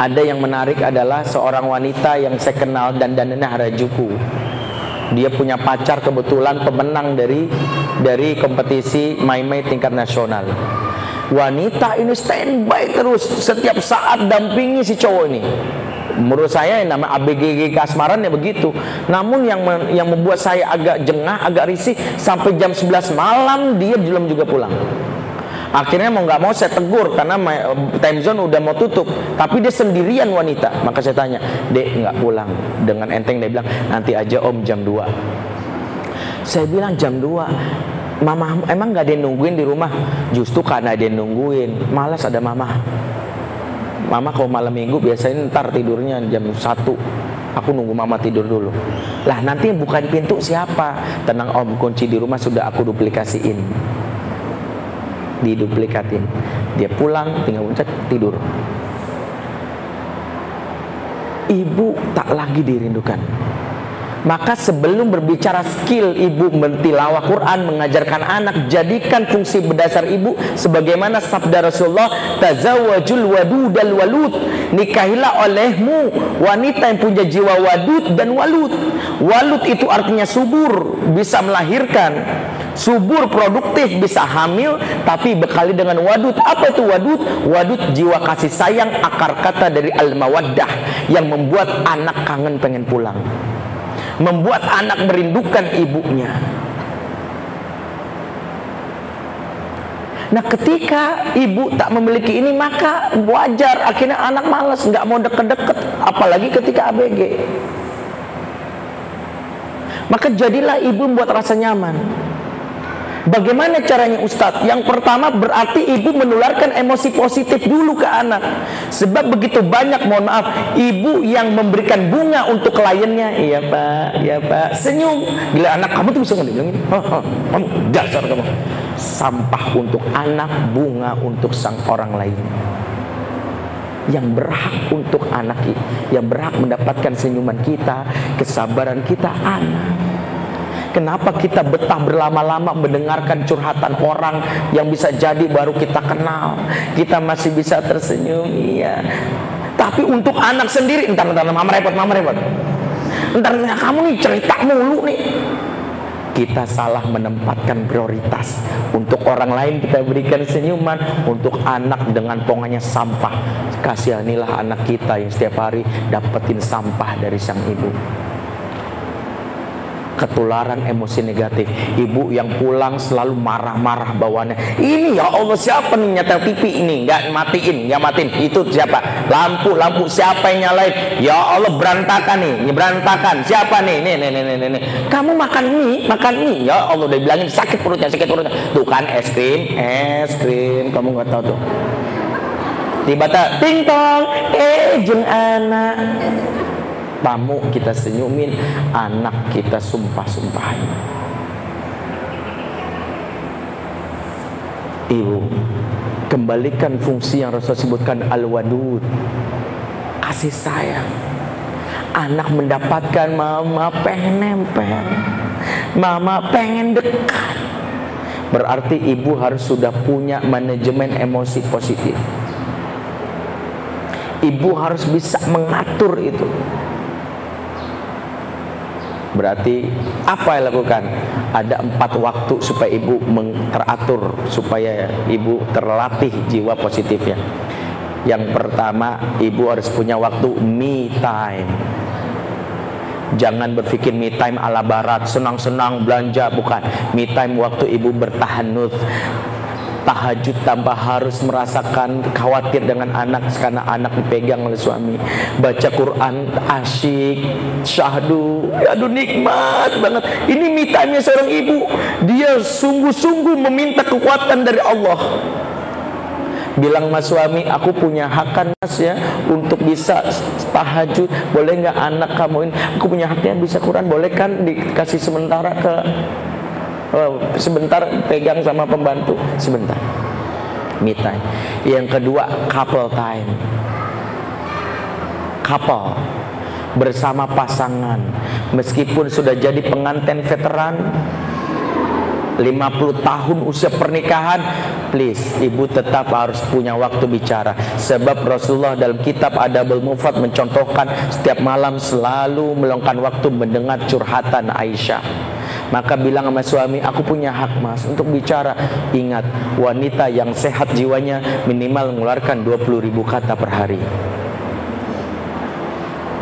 Ada yang menarik adalah seorang wanita yang saya kenal dan dananya Harajuku dia punya pacar kebetulan pemenang dari dari kompetisi Mai Mai tingkat nasional. Wanita ini standby terus setiap saat dampingi si cowok ini menurut saya yang nama ABGG kasmaran ya begitu. Namun yang yang membuat saya agak jengah agak risih sampai jam 11 malam dia belum juga pulang. Akhirnya mau nggak mau saya tegur karena time zone udah mau tutup. Tapi dia sendirian wanita. Maka saya tanya dek nggak pulang. Dengan enteng dia bilang nanti aja om jam 2 saya bilang jam 2 Mama emang nggak ada yang nungguin di rumah? Justru karena ada yang nungguin. Malas ada mama Mama kalau malam minggu biasanya ntar tidurnya jam 1 Aku nunggu mama tidur dulu. Lah nanti yang bukain pintu siapa? Tenang om, kunci di rumah sudah aku duplikasiin. Diduplikatin Dia pulang, tinggal pencet, tidur. Ibu tak lagi dirindukan. Maka sebelum berbicara skill ibu mentilawah Quran, mengajarkan anak, jadikan fungsi berdasar ibu sebagaimana sabda Rasulullah, tazawwajul wadudal walud. Nikahilah olehmu wanita yang punya jiwa wadud dan walud. Walud itu artinya subur, bisa melahirkan. Subur produktif bisa hamil tapi bekali dengan wadud. Apa itu wadud? Wadud jiwa kasih sayang akar kata dari al-mawaddah yang membuat anak kangen pengen pulang membuat anak merindukan ibunya. Nah ketika ibu tak memiliki ini maka wajar akhirnya anak malas nggak mau deket-deket apalagi ketika ABG. Maka jadilah ibu membuat rasa nyaman. Bagaimana caranya Ustadz? Yang pertama berarti ibu menularkan emosi positif dulu ke anak. Sebab begitu banyak, mohon maaf, ibu yang memberikan bunga untuk kliennya. Iya pak, iya pak. Senyum. Gila anak kamu tuh bisa ngomong kamu dasar kamu. Sampah untuk anak, bunga untuk sang orang lain yang berhak untuk anak yang berhak mendapatkan senyuman kita, kesabaran kita anak. Kenapa kita betah berlama-lama mendengarkan curhatan orang yang bisa jadi baru kita kenal? Kita masih bisa tersenyum, iya. Tapi untuk anak sendiri, entar entar mama repot, mama repot. Entar kamu nih cerita mulu nih. Kita salah menempatkan prioritas Untuk orang lain kita berikan senyuman Untuk anak dengan pongannya sampah Kasihanilah anak kita yang setiap hari dapetin sampah dari sang ibu ketularan emosi negatif. Ibu yang pulang selalu marah-marah bawaannya. Ini ya Allah siapa nih nyetel TV ini? Nggak matiin, nggak matiin. Itu siapa? Lampu, lampu siapa yang nyalain? Ya Allah berantakan nih, berantakan. Siapa nih? Nih, nih, nih, nih, nih. Kamu makan mie, makan mie. Ya Allah udah bilangin sakit perutnya, sakit perutnya. Tuh kan es krim, es krim. Kamu nggak tahu tuh. Tiba-tiba ting tong, eh jeng anak tamu kita senyumin, anak kita sumpah-sumpahin. Ibu, kembalikan fungsi yang Rasul sebutkan al-wadud. Kasih sayang. Anak mendapatkan mama pengen nempel. Mama pengen dekat. Berarti ibu harus sudah punya manajemen emosi positif. Ibu harus bisa mengatur itu. Berarti apa yang lakukan? Ada empat waktu supaya ibu teratur supaya ibu terlatih jiwa positifnya. Yang pertama, ibu harus punya waktu me time. Jangan berpikir me time ala barat, senang-senang belanja, bukan. Me time waktu ibu bertahanut, tahajud tanpa harus merasakan khawatir dengan anak karena anak dipegang oleh suami. Baca Quran asyik syahdu aduh nikmat banget. Ini mitanya seorang ibu. Dia sungguh-sungguh meminta kekuatan dari Allah. Bilang mas suami aku punya hak kan mas ya untuk bisa tahajud. Boleh nggak anak kamu ini? Aku punya haknya bisa Quran. Boleh kan dikasih sementara ke oh, sebentar pegang sama pembantu. Sebentar. Me time. Yang kedua couple time. Couple. Bersama pasangan. Meskipun sudah jadi pengantin veteran 50 tahun usia pernikahan please ibu tetap harus punya waktu bicara. Sebab Rasulullah dalam kitab Adabul Mufrad mencontohkan setiap malam selalu meluangkan waktu mendengar curhatan Aisyah maka bilang sama suami, aku punya hak mas untuk bicara. Ingat, wanita yang sehat jiwanya minimal mengeluarkan 20 ribu kata per hari.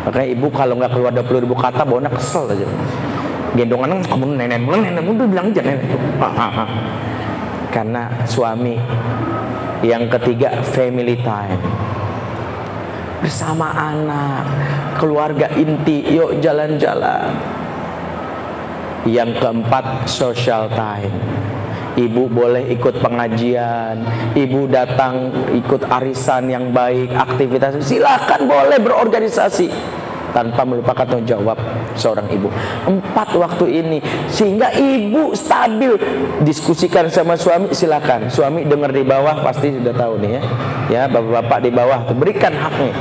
Makanya ibu kalau nggak keluar 20 ribu kata, baunya kesel aja. Gendongan kamu nenek, nenek, udah bilang aja nenek. Karena suami yang ketiga family time bersama anak, keluarga inti, yuk jalan-jalan. Yang keempat social time. Ibu boleh ikut pengajian Ibu datang ikut arisan yang baik Aktivitas. Silahkan boleh berorganisasi Tanpa melupakan tanggung jawab seorang ibu. Empat waktu ini Sehingga ibu stabil. Diskusikan sama suami silakan. Suami dengar di bawah pasti sudah tahu nih ya. Ya bapak-bapak di bawah Berikan haknya.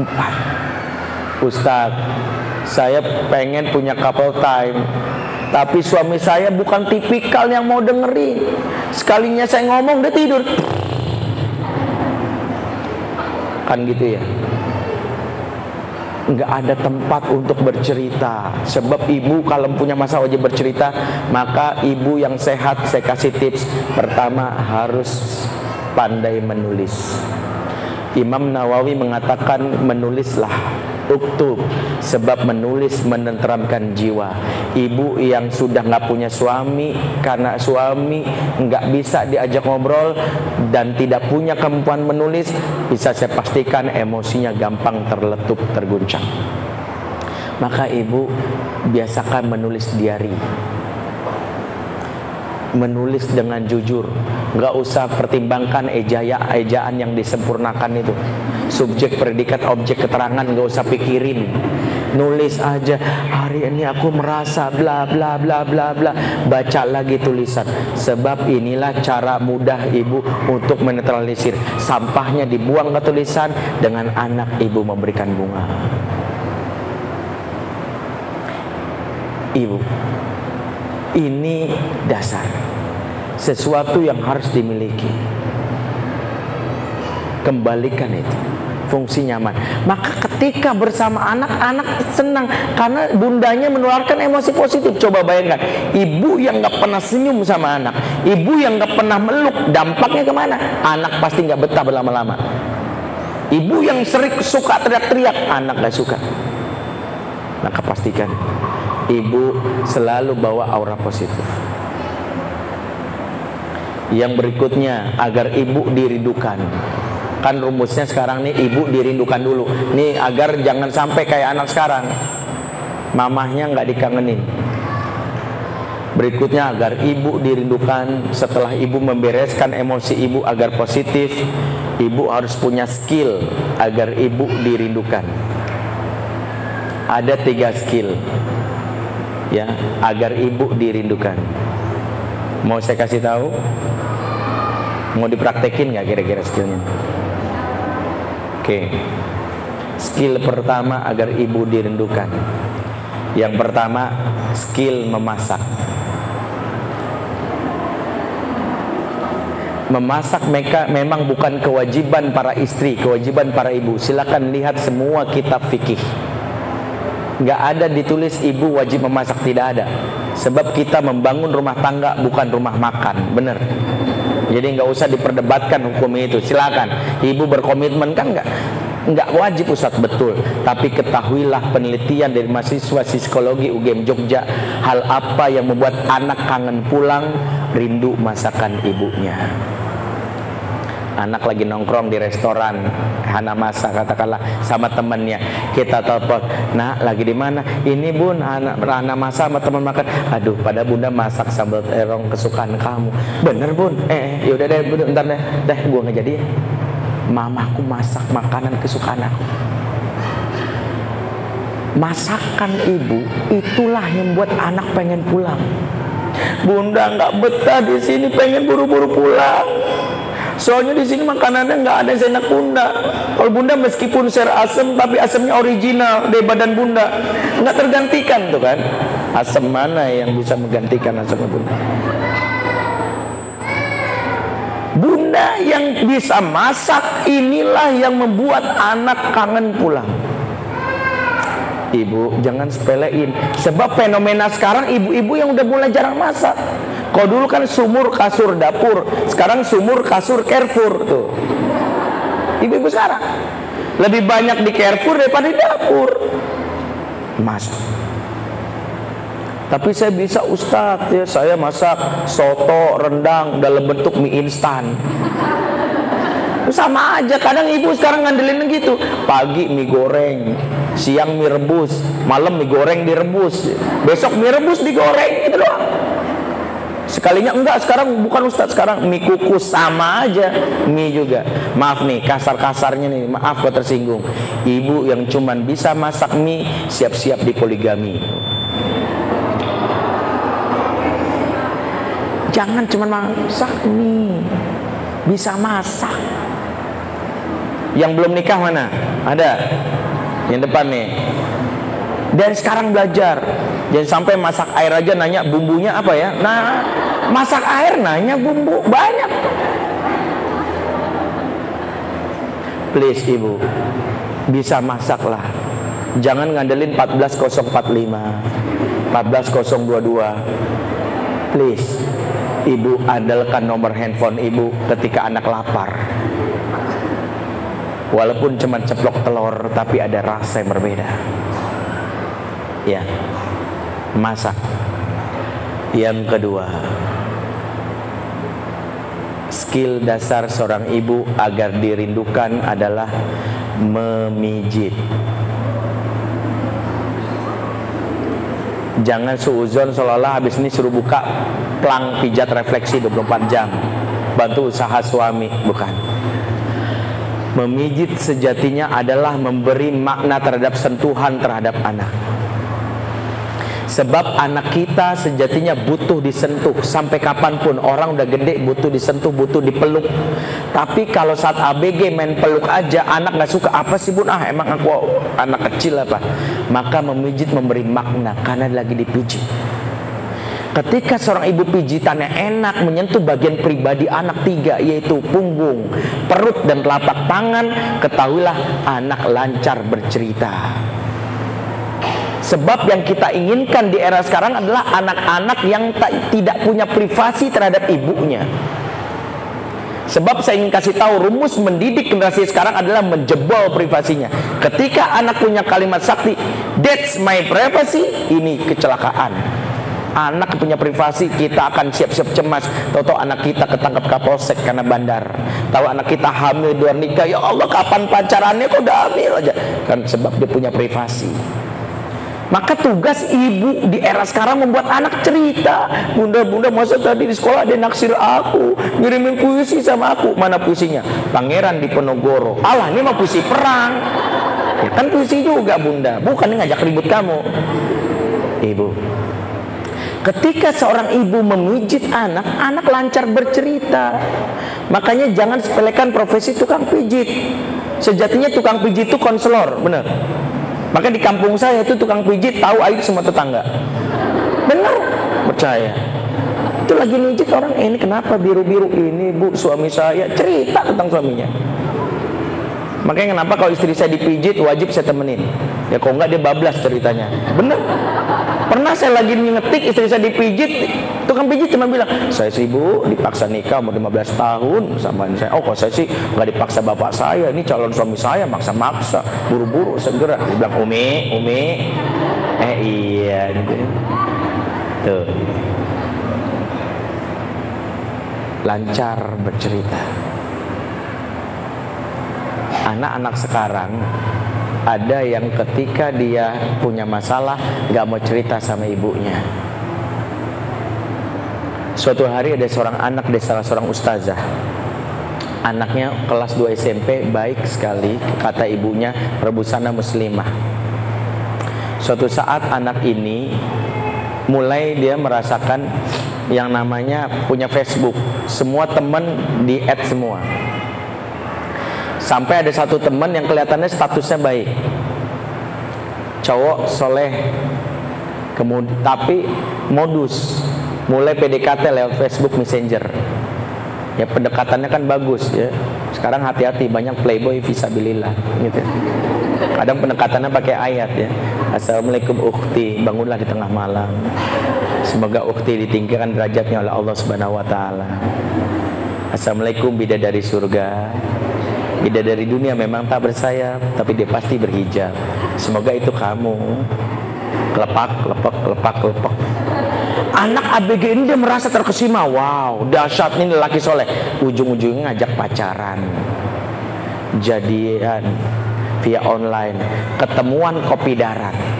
Empat. Ustadz, saya pengen punya couple time. Tapi suami saya bukan tipikal yang mau dengerin. Sekalinya saya ngomong dia tidur. Kan gitu ya nggak ada tempat untuk bercerita sebab ibu kalau punya masa wajib bercerita maka ibu yang sehat saya kasih tips pertama harus pandai menulis Imam Nawawi mengatakan menulislah uktub sebab menulis menenteramkan jiwa. Ibu yang sudah nggak punya suami karena suami nggak bisa diajak ngobrol dan tidak punya kemampuan menulis bisa saya pastikan emosinya gampang terletup terguncang. Maka ibu biasakan menulis diary menulis dengan jujur. Nggak usah pertimbangkan ejaya ejaan yang disempurnakan itu. Subjek predikat objek keterangan nggak usah pikirin. Nulis aja hari ini aku merasa bla bla bla bla bla. Baca lagi tulisan. Sebab inilah cara mudah ibu untuk menetralisir. Sampahnya dibuang ke tulisan dengan anak ibu memberikan bunga. Ibu ini dasar sesuatu yang harus dimiliki. Kembalikan itu fungsi nyaman. Maka ketika bersama anak anak senang karena bundanya menularkan emosi positif. Coba bayangkan ibu yang gak pernah senyum sama anak ibu yang gak pernah meluk dampaknya ke mana? Anak pasti gak betah berlama-lama. Ibu yang sering suka teriak-teriak anak gak suka. Maka pastikan ibu selalu bawa aura positif. Yang berikutnya agar ibu dirindukan. Kan rumusnya sekarang nih ibu dirindukan dulu. Nih agar jangan sampai kayak anak sekarang. Mamahnya nggak dikangenin. Berikutnya agar ibu dirindukan setelah ibu membereskan emosi ibu agar positif, ibu harus punya skill agar ibu dirindukan. Ada tiga skill ya agar ibu dirindukan. Mau saya kasih tahu? Mau dipraktekin nggak kira-kira skillnya? Oke. Skill pertama agar ibu dirindukan. Yang pertama skill memasak. Memasak mereka memang bukan kewajiban para istri, kewajiban para ibu. Silakan lihat semua kitab fikih nggak ada ditulis ibu wajib memasak tidak ada. Sebab kita membangun rumah tangga bukan rumah makan bener jadi nggak usah diperdebatkan hukum itu silakan. Ibu berkomitmen kan nggak? Nggak wajib Ustaz betul. Tapi ketahuilah penelitian dari mahasiswa psikologi UGM Jogja hal apa yang membuat anak kangen pulang? Rindu masakan ibunya. Anak lagi nongkrong di restoran Hana masa katakanlah sama temannya kita telepon. Nah lagi di mana? Ini bun anak Hana masa sama teman makan. Aduh pada bunda masak sambal terong kesukaan kamu. Bener bun? Eh, eh yaudah deh bentar deh. Deh gua nggak jadi. Mamaku masak makanan kesukaan aku. Masakan ibu itulah yang buat anak pengen pulang. Bunda nggak betah di sini pengen buru-buru pulang. Soalnya di sini makanannya nggak ada seenak bunda. Kalau bunda meskipun share asam tapi asamnya original dari badan bunda, nggak tergantikan tuh kan? Asam mana yang bisa menggantikan asam bunda? Bunda yang bisa masak inilah yang membuat anak kangen pulang. Ibu jangan sepelein Sebab fenomena sekarang ibu-ibu yang udah mulai jarang masak kalau dulu kan sumur kasur dapur, sekarang sumur kasur Carrefour tuh. Ibu-ibu sekarang lebih banyak di Carrefour daripada di dapur. Masak. Tapi saya bisa Ustadz ya saya masak soto rendang dalam bentuk mie instan. Sama aja kadang ibu sekarang ngandelin gitu. Pagi mie goreng, siang mie rebus, malam mie goreng direbus, besok mie rebus digoreng gitu doang. Sekalinya enggak sekarang bukan ustadz sekarang mie kukus sama aja mie juga. Maaf nih kasar-kasarnya nih maaf kok tersinggung. Ibu yang cuman bisa masak mie siap-siap di poligami. Jangan cuman masak mie, bisa masak. Yang belum nikah mana? Ada. Yang depan nih. Dan sekarang belajar. Jangan sampai masak air aja nanya bumbunya apa ya. Nah, masak air nanya bumbu banyak. Please ibu, bisa masaklah. Jangan ngandelin 14045, 14022. Please, ibu andalkan nomor handphone ibu ketika anak lapar. Walaupun cuma ceplok telur, tapi ada rasa yang berbeda. Ya, masak. Yang kedua, skill dasar seorang ibu agar dirindukan adalah memijit. Jangan suuzon seolah-olah habis ini suruh buka plang pijat refleksi 24 jam. Bantu usaha suami, bukan. Memijit sejatinya adalah memberi makna terhadap sentuhan terhadap anak. Sebab anak kita sejatinya butuh disentuh Sampai kapan pun orang udah gede butuh disentuh, butuh dipeluk Tapi kalau saat ABG main peluk aja Anak gak suka, apa sih bun? Ah emang aku anak kecil apa? Maka memijit memberi makna Karena lagi dipijit Ketika seorang ibu pijitannya enak menyentuh bagian pribadi anak tiga yaitu punggung, perut dan telapak tangan, ketahuilah anak lancar bercerita. Sebab yang kita inginkan di era sekarang adalah anak-anak yang tak, tidak punya privasi terhadap ibunya. Sebab saya ingin kasih tahu rumus mendidik generasi sekarang adalah menjebol privasinya. Ketika anak punya kalimat sakti, that's my privacy, ini kecelakaan. Anak punya privasi, kita akan siap-siap cemas. Tahu-tahu anak kita ketangkap kapolsek karena bandar. Tahu anak kita hamil dua nikah, ya Allah kapan pacarannya kok udah hamil aja. Kan sebab dia punya privasi. Maka tugas ibu di era sekarang membuat anak cerita. Bunda-bunda masa tadi di sekolah ada naksir aku, ngirimin puisi sama aku. Mana puisinya? Pangeran di Penogoro. Allah ini mah puisi perang. Ya kan puisi juga bunda, bukan ngajak ribut kamu. Ibu. Ketika seorang ibu memijit anak, anak lancar bercerita. Makanya jangan sepelekan profesi tukang pijit. Sejatinya tukang pijit itu konselor, benar. Maka di kampung saya itu tukang pijit tahu aib semua tetangga. Benar, percaya. Itu lagi mijit orang, eh, ini kenapa biru-biru ini bu suami saya cerita tentang suaminya. Makanya kenapa kalau istri saya dipijit wajib saya temenin. Ya kok enggak dia bablas ceritanya. Bener. Pernah saya lagi ngetik istri saya dipijit, tukang pijit cuma bilang, saya sih bu dipaksa nikah umur 15 tahun sama saya. Oh kok saya sih nggak dipaksa bapak saya, ini calon suami saya maksa-maksa, buru-buru segera. Dia bilang Umi, Umi, eh iya gitu. Tuh. Lancar bercerita. Anak-anak sekarang ada yang ketika dia punya masalah nggak mau cerita sama ibunya suatu hari ada seorang anak dari salah seorang ustazah anaknya kelas 2 SMP baik sekali kata ibunya rebusana muslimah suatu saat anak ini mulai dia merasakan yang namanya punya Facebook semua teman di add semua Sampai ada satu teman yang kelihatannya statusnya baik. Cowok soleh. Kemudian tapi modus mulai PDKT lewat Facebook Messenger. Ya pendekatannya kan bagus ya. Sekarang hati-hati banyak playboy visabilillah gitu. Kadang pendekatannya pakai ayat ya. Assalamualaikum ukhti, bangunlah di tengah malam. Semoga ukhti ditinggikan derajatnya oleh Allah Subhanahu wa taala. Assalamualaikum bidadari surga. Tidak dari dunia memang tak bersayap, tapi dia pasti berhijab. Semoga itu kamu. Kelepak, kelepak, kelepak, kelepak. Anak ABG ini dia merasa terkesima. Wow, dahsyat ini laki soleh. Ujung-ujungnya ngajak pacaran. Jadian via online. Ketemuan kopi darat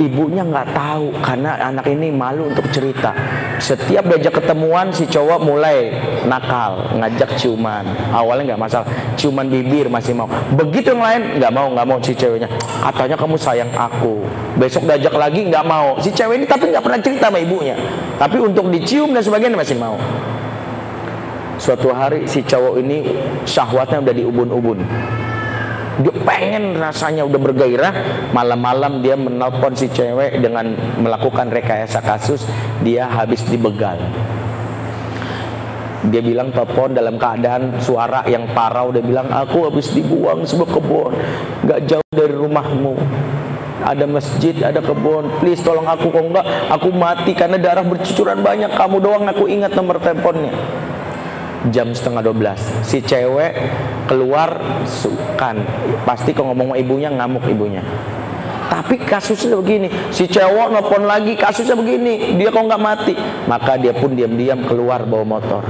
ibunya nggak tahu karena anak ini malu untuk cerita. Setiap diajak ketemuan si cowok mulai nakal, ngajak ciuman. Awalnya nggak masalah, ciuman bibir masih mau. Begitu yang lain nggak mau, nggak mau si ceweknya. Katanya kamu sayang aku. Besok diajak lagi nggak mau. Si cewek ini tapi nggak pernah cerita sama ibunya. Tapi untuk dicium dan sebagainya masih mau. Suatu hari si cowok ini syahwatnya udah di ubun-ubun. Dia pengen rasanya udah bergairah, malam-malam dia menelpon si cewek dengan melakukan rekayasa kasus, dia habis dibegal. Dia bilang telepon dalam keadaan suara yang parah Dia bilang aku habis dibuang sebuah kebun Gak jauh dari rumahmu ada masjid, ada kebun. Please tolong aku kok enggak, aku mati karena darah bercucuran banyak. Kamu doang aku ingat nomor teleponnya. Jam setengah 12 Si cewek keluar Kan Pasti kalau ngomong sama ibunya ngamuk ibunya. Tapi kasusnya begini Si cewek nelfon lagi kasusnya begini Dia kok nggak mati? Maka dia pun diam-diam keluar bawa motor.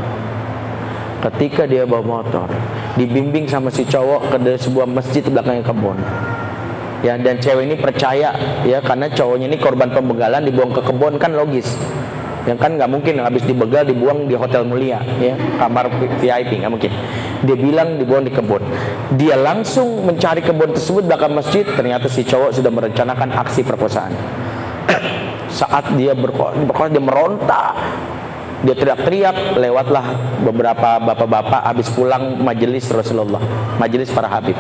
Ketika dia bawa motor Dibimbing sama si cowok ke sebuah masjid di belakangnya kebun. Ya dan cewek ini percaya ya karena cowoknya ini korban pembegalan dibuang ke kebun kan logis yang kan nggak mungkin habis dibegal dibuang di hotel mulia ya. Kamar VIP nggak mungkin. Dia bilang dibuang di kebun. Dia langsung mencari kebun tersebut belakang masjid ternyata si cowok sudah merencanakan aksi perkosaan. <clears throat> Saat dia berkor dia meronta. Dia teriak-teriak lewatlah beberapa bapak-bapak habis pulang majelis Rasulullah majelis para habib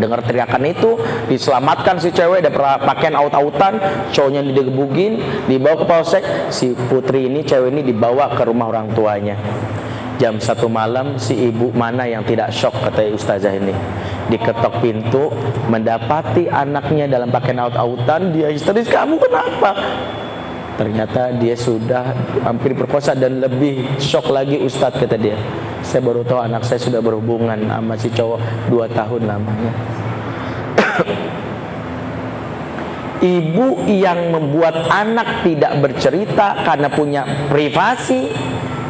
dengar teriakan itu diselamatkan si cewek ada pakaian aut-autan cowoknya digebugin dibawa ke polsek si putri ini cewek ini dibawa ke rumah orang tuanya. Jam satu malam si ibu mana yang tidak shock kata ustazah ini. Diketok pintu mendapati anaknya dalam pakaian aut-autan dia histeris kamu kenapa? Ternyata dia sudah hampir perkosa dan lebih shock lagi ustadz kata dia saya baru tahu anak saya sudah berhubungan sama si cowok dua tahun namanya <coughs> Ibu yang membuat anak tidak bercerita karena punya privasi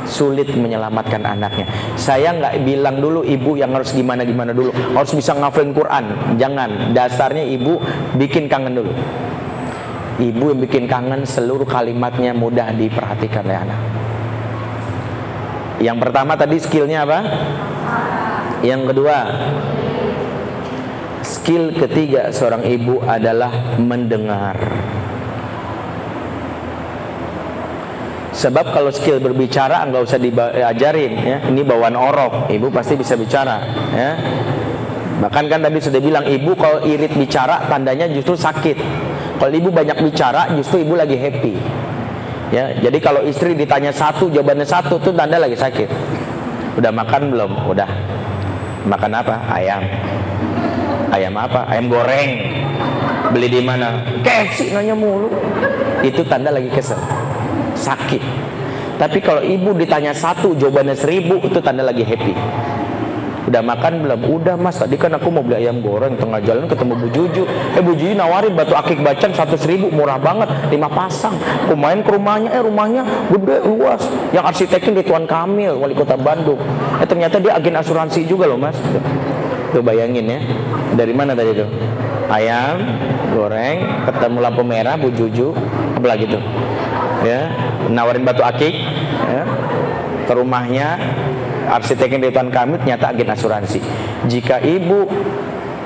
sulit menyelamatkan anaknya. Saya nggak bilang dulu ibu yang harus gimana gimana dulu, harus bisa ngafalin Quran. Jangan. Dasarnya ibu bikin kangen dulu. Ibu yang bikin kangen seluruh kalimatnya mudah diperhatikan oleh anak. Yang pertama tadi skillnya apa? Yang kedua, skill ketiga seorang ibu adalah mendengar. Sebab kalau skill berbicara nggak usah diajarin ya. Ini bawaan orok, ibu pasti bisa bicara ya. Bahkan kan tadi sudah bilang ibu kalau irit bicara tandanya justru sakit. Kalau ibu banyak bicara justru ibu lagi happy. Ya, jadi kalau istri ditanya satu, jawabannya satu, tuh tanda lagi sakit. Udah makan belum? Udah. Makan apa? Ayam. Ayam apa? Ayam goreng. Beli di mana? KFC nanya mulu. Itu tanda lagi kesel. Sakit. Tapi kalau ibu ditanya satu, jawabannya seribu, itu tanda lagi happy. Udah makan belum? Udah mas, tadi kan aku mau beli ayam goreng. Tengah jalan ketemu Bu Juju. Eh Bu Juju nawarin batu akik bacan satu seribu Murah banget, lima pasang. Aku main ke rumahnya, eh rumahnya gede, luas. Yang arsiteknya di Tuan Kamil, wali kota Bandung. Eh ternyata dia agen asuransi juga loh mas. Tuh bayangin ya. Dari mana tadi tuh? Ayam, goreng, ketemu lampu merah Bu Juju. Apalagi tuh? Ya Nawarin batu akik ya, Ke rumahnya arsitek yang kami ternyata agen asuransi. Jika ibu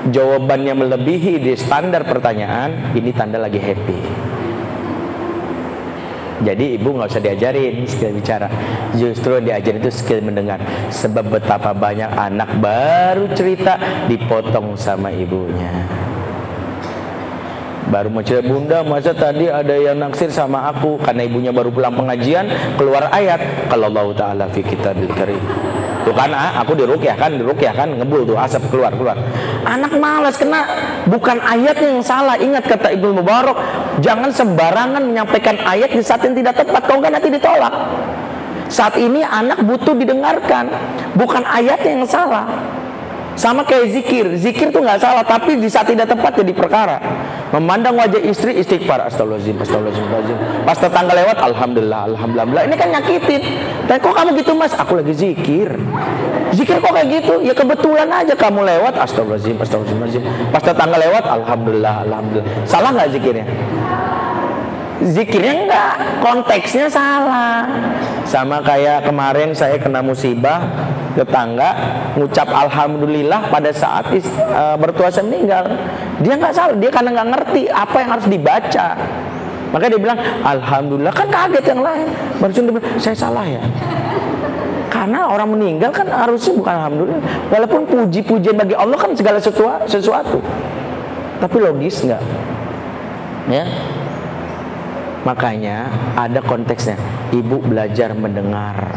jawabannya melebihi di standar pertanyaan, ini tanda lagi happy. Jadi ibu nggak usah diajarin skill bicara, justru diajarin itu skill mendengar. Sebab betapa banyak anak baru cerita dipotong sama ibunya. Baru mau cerita bunda masa tadi ada yang naksir sama aku karena ibunya baru pulang pengajian keluar ayat kalau Allah Taala fi kitabil karim Tuh kan ah, aku dirukyah kan, dirukyah kan, ngebul tuh asap keluar keluar. Anak malas kena bukan ayatnya yang salah. Ingat kata Ibnu Mubarak, jangan sembarangan menyampaikan ayat di saat yang tidak tepat. Kau kan nanti ditolak. Saat ini anak butuh didengarkan, bukan ayatnya yang salah. Sama kayak zikir, zikir tuh nggak salah, tapi di saat tidak tepat jadi perkara. Memandang wajah istri istighfar, astagfirullahaladzim, astagfirullahaladzim. Pas tetangga lewat, alhamdulillah, alhamdulillah. Ini kan nyakitin. Dan kok kamu gitu mas? Aku lagi zikir. Zikir kok kayak gitu? Ya kebetulan aja kamu lewat, astagfirullahaladzim, astagfirullahaladzim. Pas tetangga lewat, alhamdulillah, alhamdulillah. Salah nggak zikirnya? zikirnya enggak konteksnya salah sama kayak kemarin saya kena musibah tetangga ngucap alhamdulillah pada saat is, e, meninggal dia nggak salah dia karena nggak ngerti apa yang harus dibaca maka dia bilang alhamdulillah kan kaget yang lain baru saya salah ya karena orang meninggal kan harusnya bukan alhamdulillah. Walaupun puji-pujian bagi Allah kan segala sesuatu. Tapi logis nggak? Ya. Makanya ada konteksnya. Ibu belajar mendengar.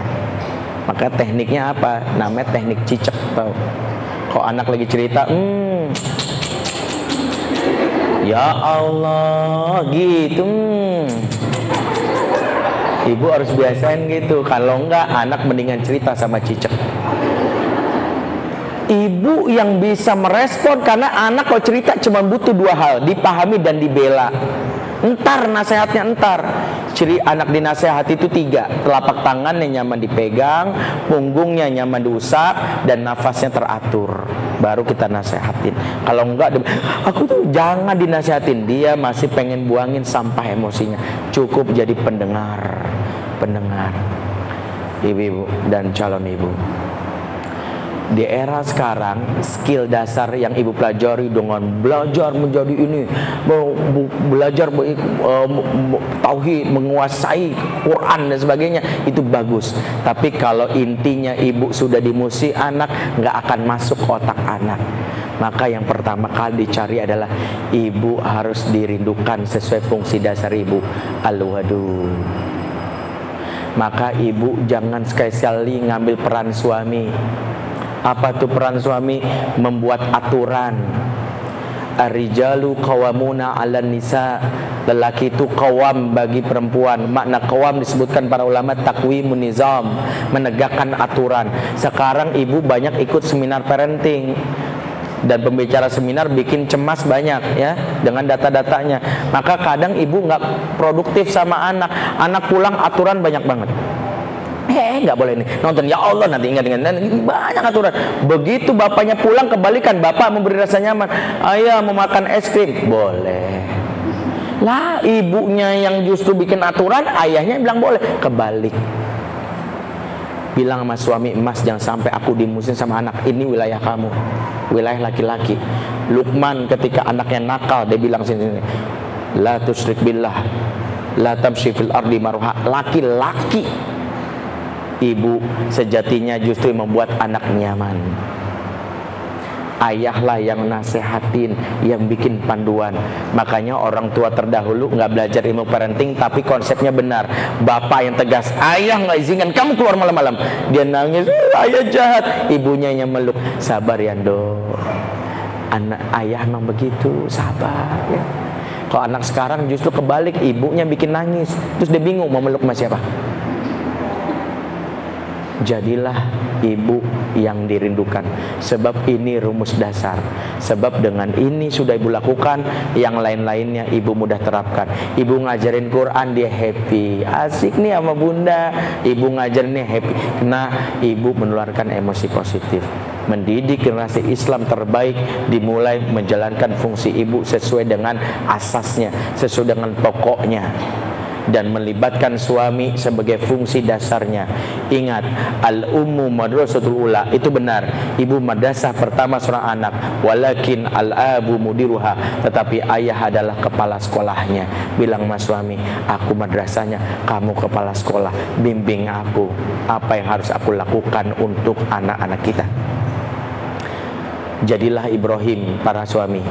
Maka tekniknya apa? Namanya teknik cicak tau. Kok anak lagi cerita, hmm, ya Allah gitu. Hmm ibu harus biasain gitu kalau enggak anak mendingan cerita sama cicak ibu yang bisa merespon karena anak kalau cerita cuma butuh dua hal dipahami dan dibela entar nasihatnya entar. Ciri anak dinasehati itu tiga. Telapak tangannya nyaman dipegang punggungnya nyaman diusap dan nafasnya teratur. Baru kita nasehatin. Kalau enggak aku tuh jangan dinasehatin. Dia masih pengen buangin sampah emosinya. Cukup jadi pendengar. Pendengar. Ibu-ibu dan calon ibu di era sekarang skill dasar yang ibu pelajari dengan belajar menjadi ini belajar uh, tauhid menguasai Quran dan sebagainya itu bagus. Tapi kalau intinya ibu sudah dimusi anak nggak akan masuk otak anak. Maka yang pertama kali dicari adalah ibu harus dirindukan sesuai fungsi dasar ibu al-wadu maka ibu jangan sekali-sekali ngambil peran suami apa itu peran suami? Membuat aturan. Arijalu kawamuna ala nisa. Lelaki itu kawam bagi perempuan. Makna kawam disebutkan para ulama takwi nizam. Menegakkan aturan. Sekarang ibu banyak ikut seminar parenting. Dan pembicara seminar bikin cemas banyak ya dengan data-datanya. Maka kadang ibu nggak produktif sama anak. Anak pulang aturan banyak banget eh nggak boleh nih. Nonton ya Allah nanti ingat dengan banyak aturan. Begitu bapaknya pulang kebalikan. Bapak memberi rasa nyaman. Ayah mau makan es krim. Boleh. Lah ibunya yang justru bikin aturan ayahnya bilang boleh. Kebalik. Bilang sama suami emas jangan sampai aku dimusin sama anak. Ini wilayah kamu. Wilayah laki-laki. Lukman ketika anaknya nakal dia bilang sini, sini la tusrik billah. La tamshi fil ardi maruha laki-laki ibu sejatinya justru membuat anak nyaman. Ayahlah yang nasehatin yang bikin panduan. Makanya orang tua terdahulu nggak belajar ilmu parenting tapi konsepnya benar. Bapak yang tegas ayah nggak izinkan kamu keluar malam-malam. Dia nangis ayah jahat. Ibunya yang meluk sabar ya do anak ayah memang begitu sabar ya. Kalau anak sekarang justru kebalik ibunya bikin nangis. Terus dia bingung mau meluk sama siapa jadilah ibu yang dirindukan. Sebab ini rumus dasar. Sebab dengan ini sudah ibu lakukan yang lain-lainnya ibu mudah terapkan. Ibu ngajarin Quran dia happy. Asik nih sama bunda. Ibu ngajarin nih happy. Nah ibu menularkan emosi positif. Mendidik generasi Islam terbaik dimulai menjalankan fungsi ibu sesuai dengan asasnya sesuai dengan pokoknya dan melibatkan suami sebagai fungsi dasarnya. Ingat, al-ummu madrasatul ula itu benar. Ibu madrasah pertama seorang anak, walakin al-abu mudiruha, tetapi ayah adalah kepala sekolahnya. Bilang mas suami, aku madrasahnya, kamu kepala sekolah, bimbing aku apa yang harus aku lakukan untuk anak-anak kita. Jadilah Ibrahim para suami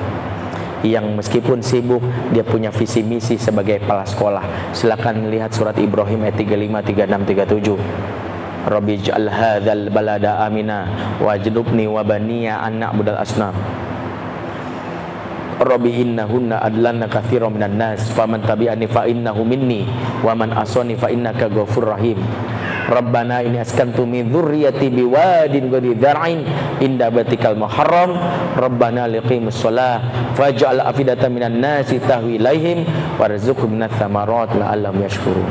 yang meskipun sibuk dia punya visi misi sebagai kepala sekolah. Silakan lihat surat Ibrahim ayat 35, 36, 37. Rabbi ja'al hadzal balada amina wajnubni wa baniya an na'budal asnam. Rabbi innahunna adlanna katsiran minan nas faman tabi'ani fa innahu minni wa man asani fa innaka ghafurur rahim. Rabbana ini askantu min dzurriyyati biwadin ghairi dzar'in. Inda batikal muharram. Rabbana liqimus shalah. Faj'al afidatan minan nasi tahwi ilaihim warzuqhum minats thamarat la'allahum yashkurun.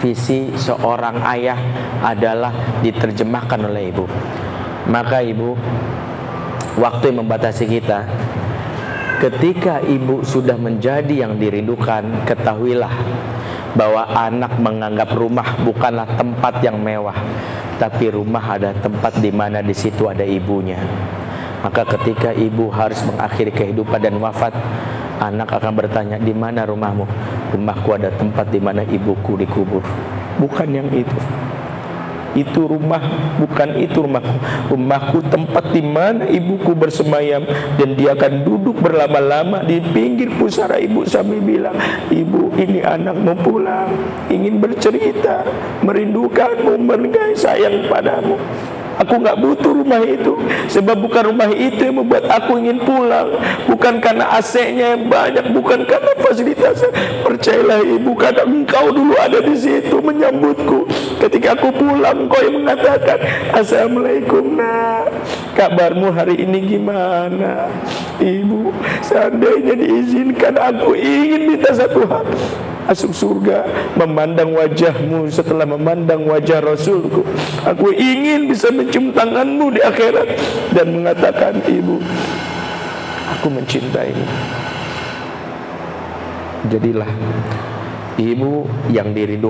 Visi seorang ayah adalah diterjemahkan oleh ibu. Maka ibu waktu yang membatasi kita ketika ibu sudah menjadi yang dirindukan ketahuilah bahwa anak menganggap rumah bukanlah tempat yang mewah, tapi rumah ada tempat di mana di situ ada ibunya. Maka ketika ibu harus mengakhiri kehidupan dan wafat, anak akan bertanya, "Di mana rumahmu?" "Rumahku ada tempat di mana ibuku dikubur." Bukan yang itu. Itu rumah bukan itu rumahku rumahku tempat di mana ibuku bersemayam. Dan dia akan duduk berlama-lama di pinggir pusara ibu sambil bilang ibu ini anakmu pulang. Ingin bercerita. Merindukanmu meringai sayang padamu Aku nggak butuh rumah itu. Sebab bukan rumah itu yang membuat aku ingin pulang. Bukan karena AC-nya yang banyak Bukan karena fasilitasnya. Percayalah ibu karena engkau dulu ada di situ menyambutku. Ketika aku pulang kau yang mengatakan Assalamualaikum nak. Kabarmu hari ini gimana? Ibu Seandainya diizinkan aku ingin minta satu hal masuk surga memandang wajahmu setelah memandang wajah Rasulku. Aku ingin bisa mencium tanganmu di akhirat dan mengatakan ibu aku mencintaimu. Jadilah ibu yang dirindu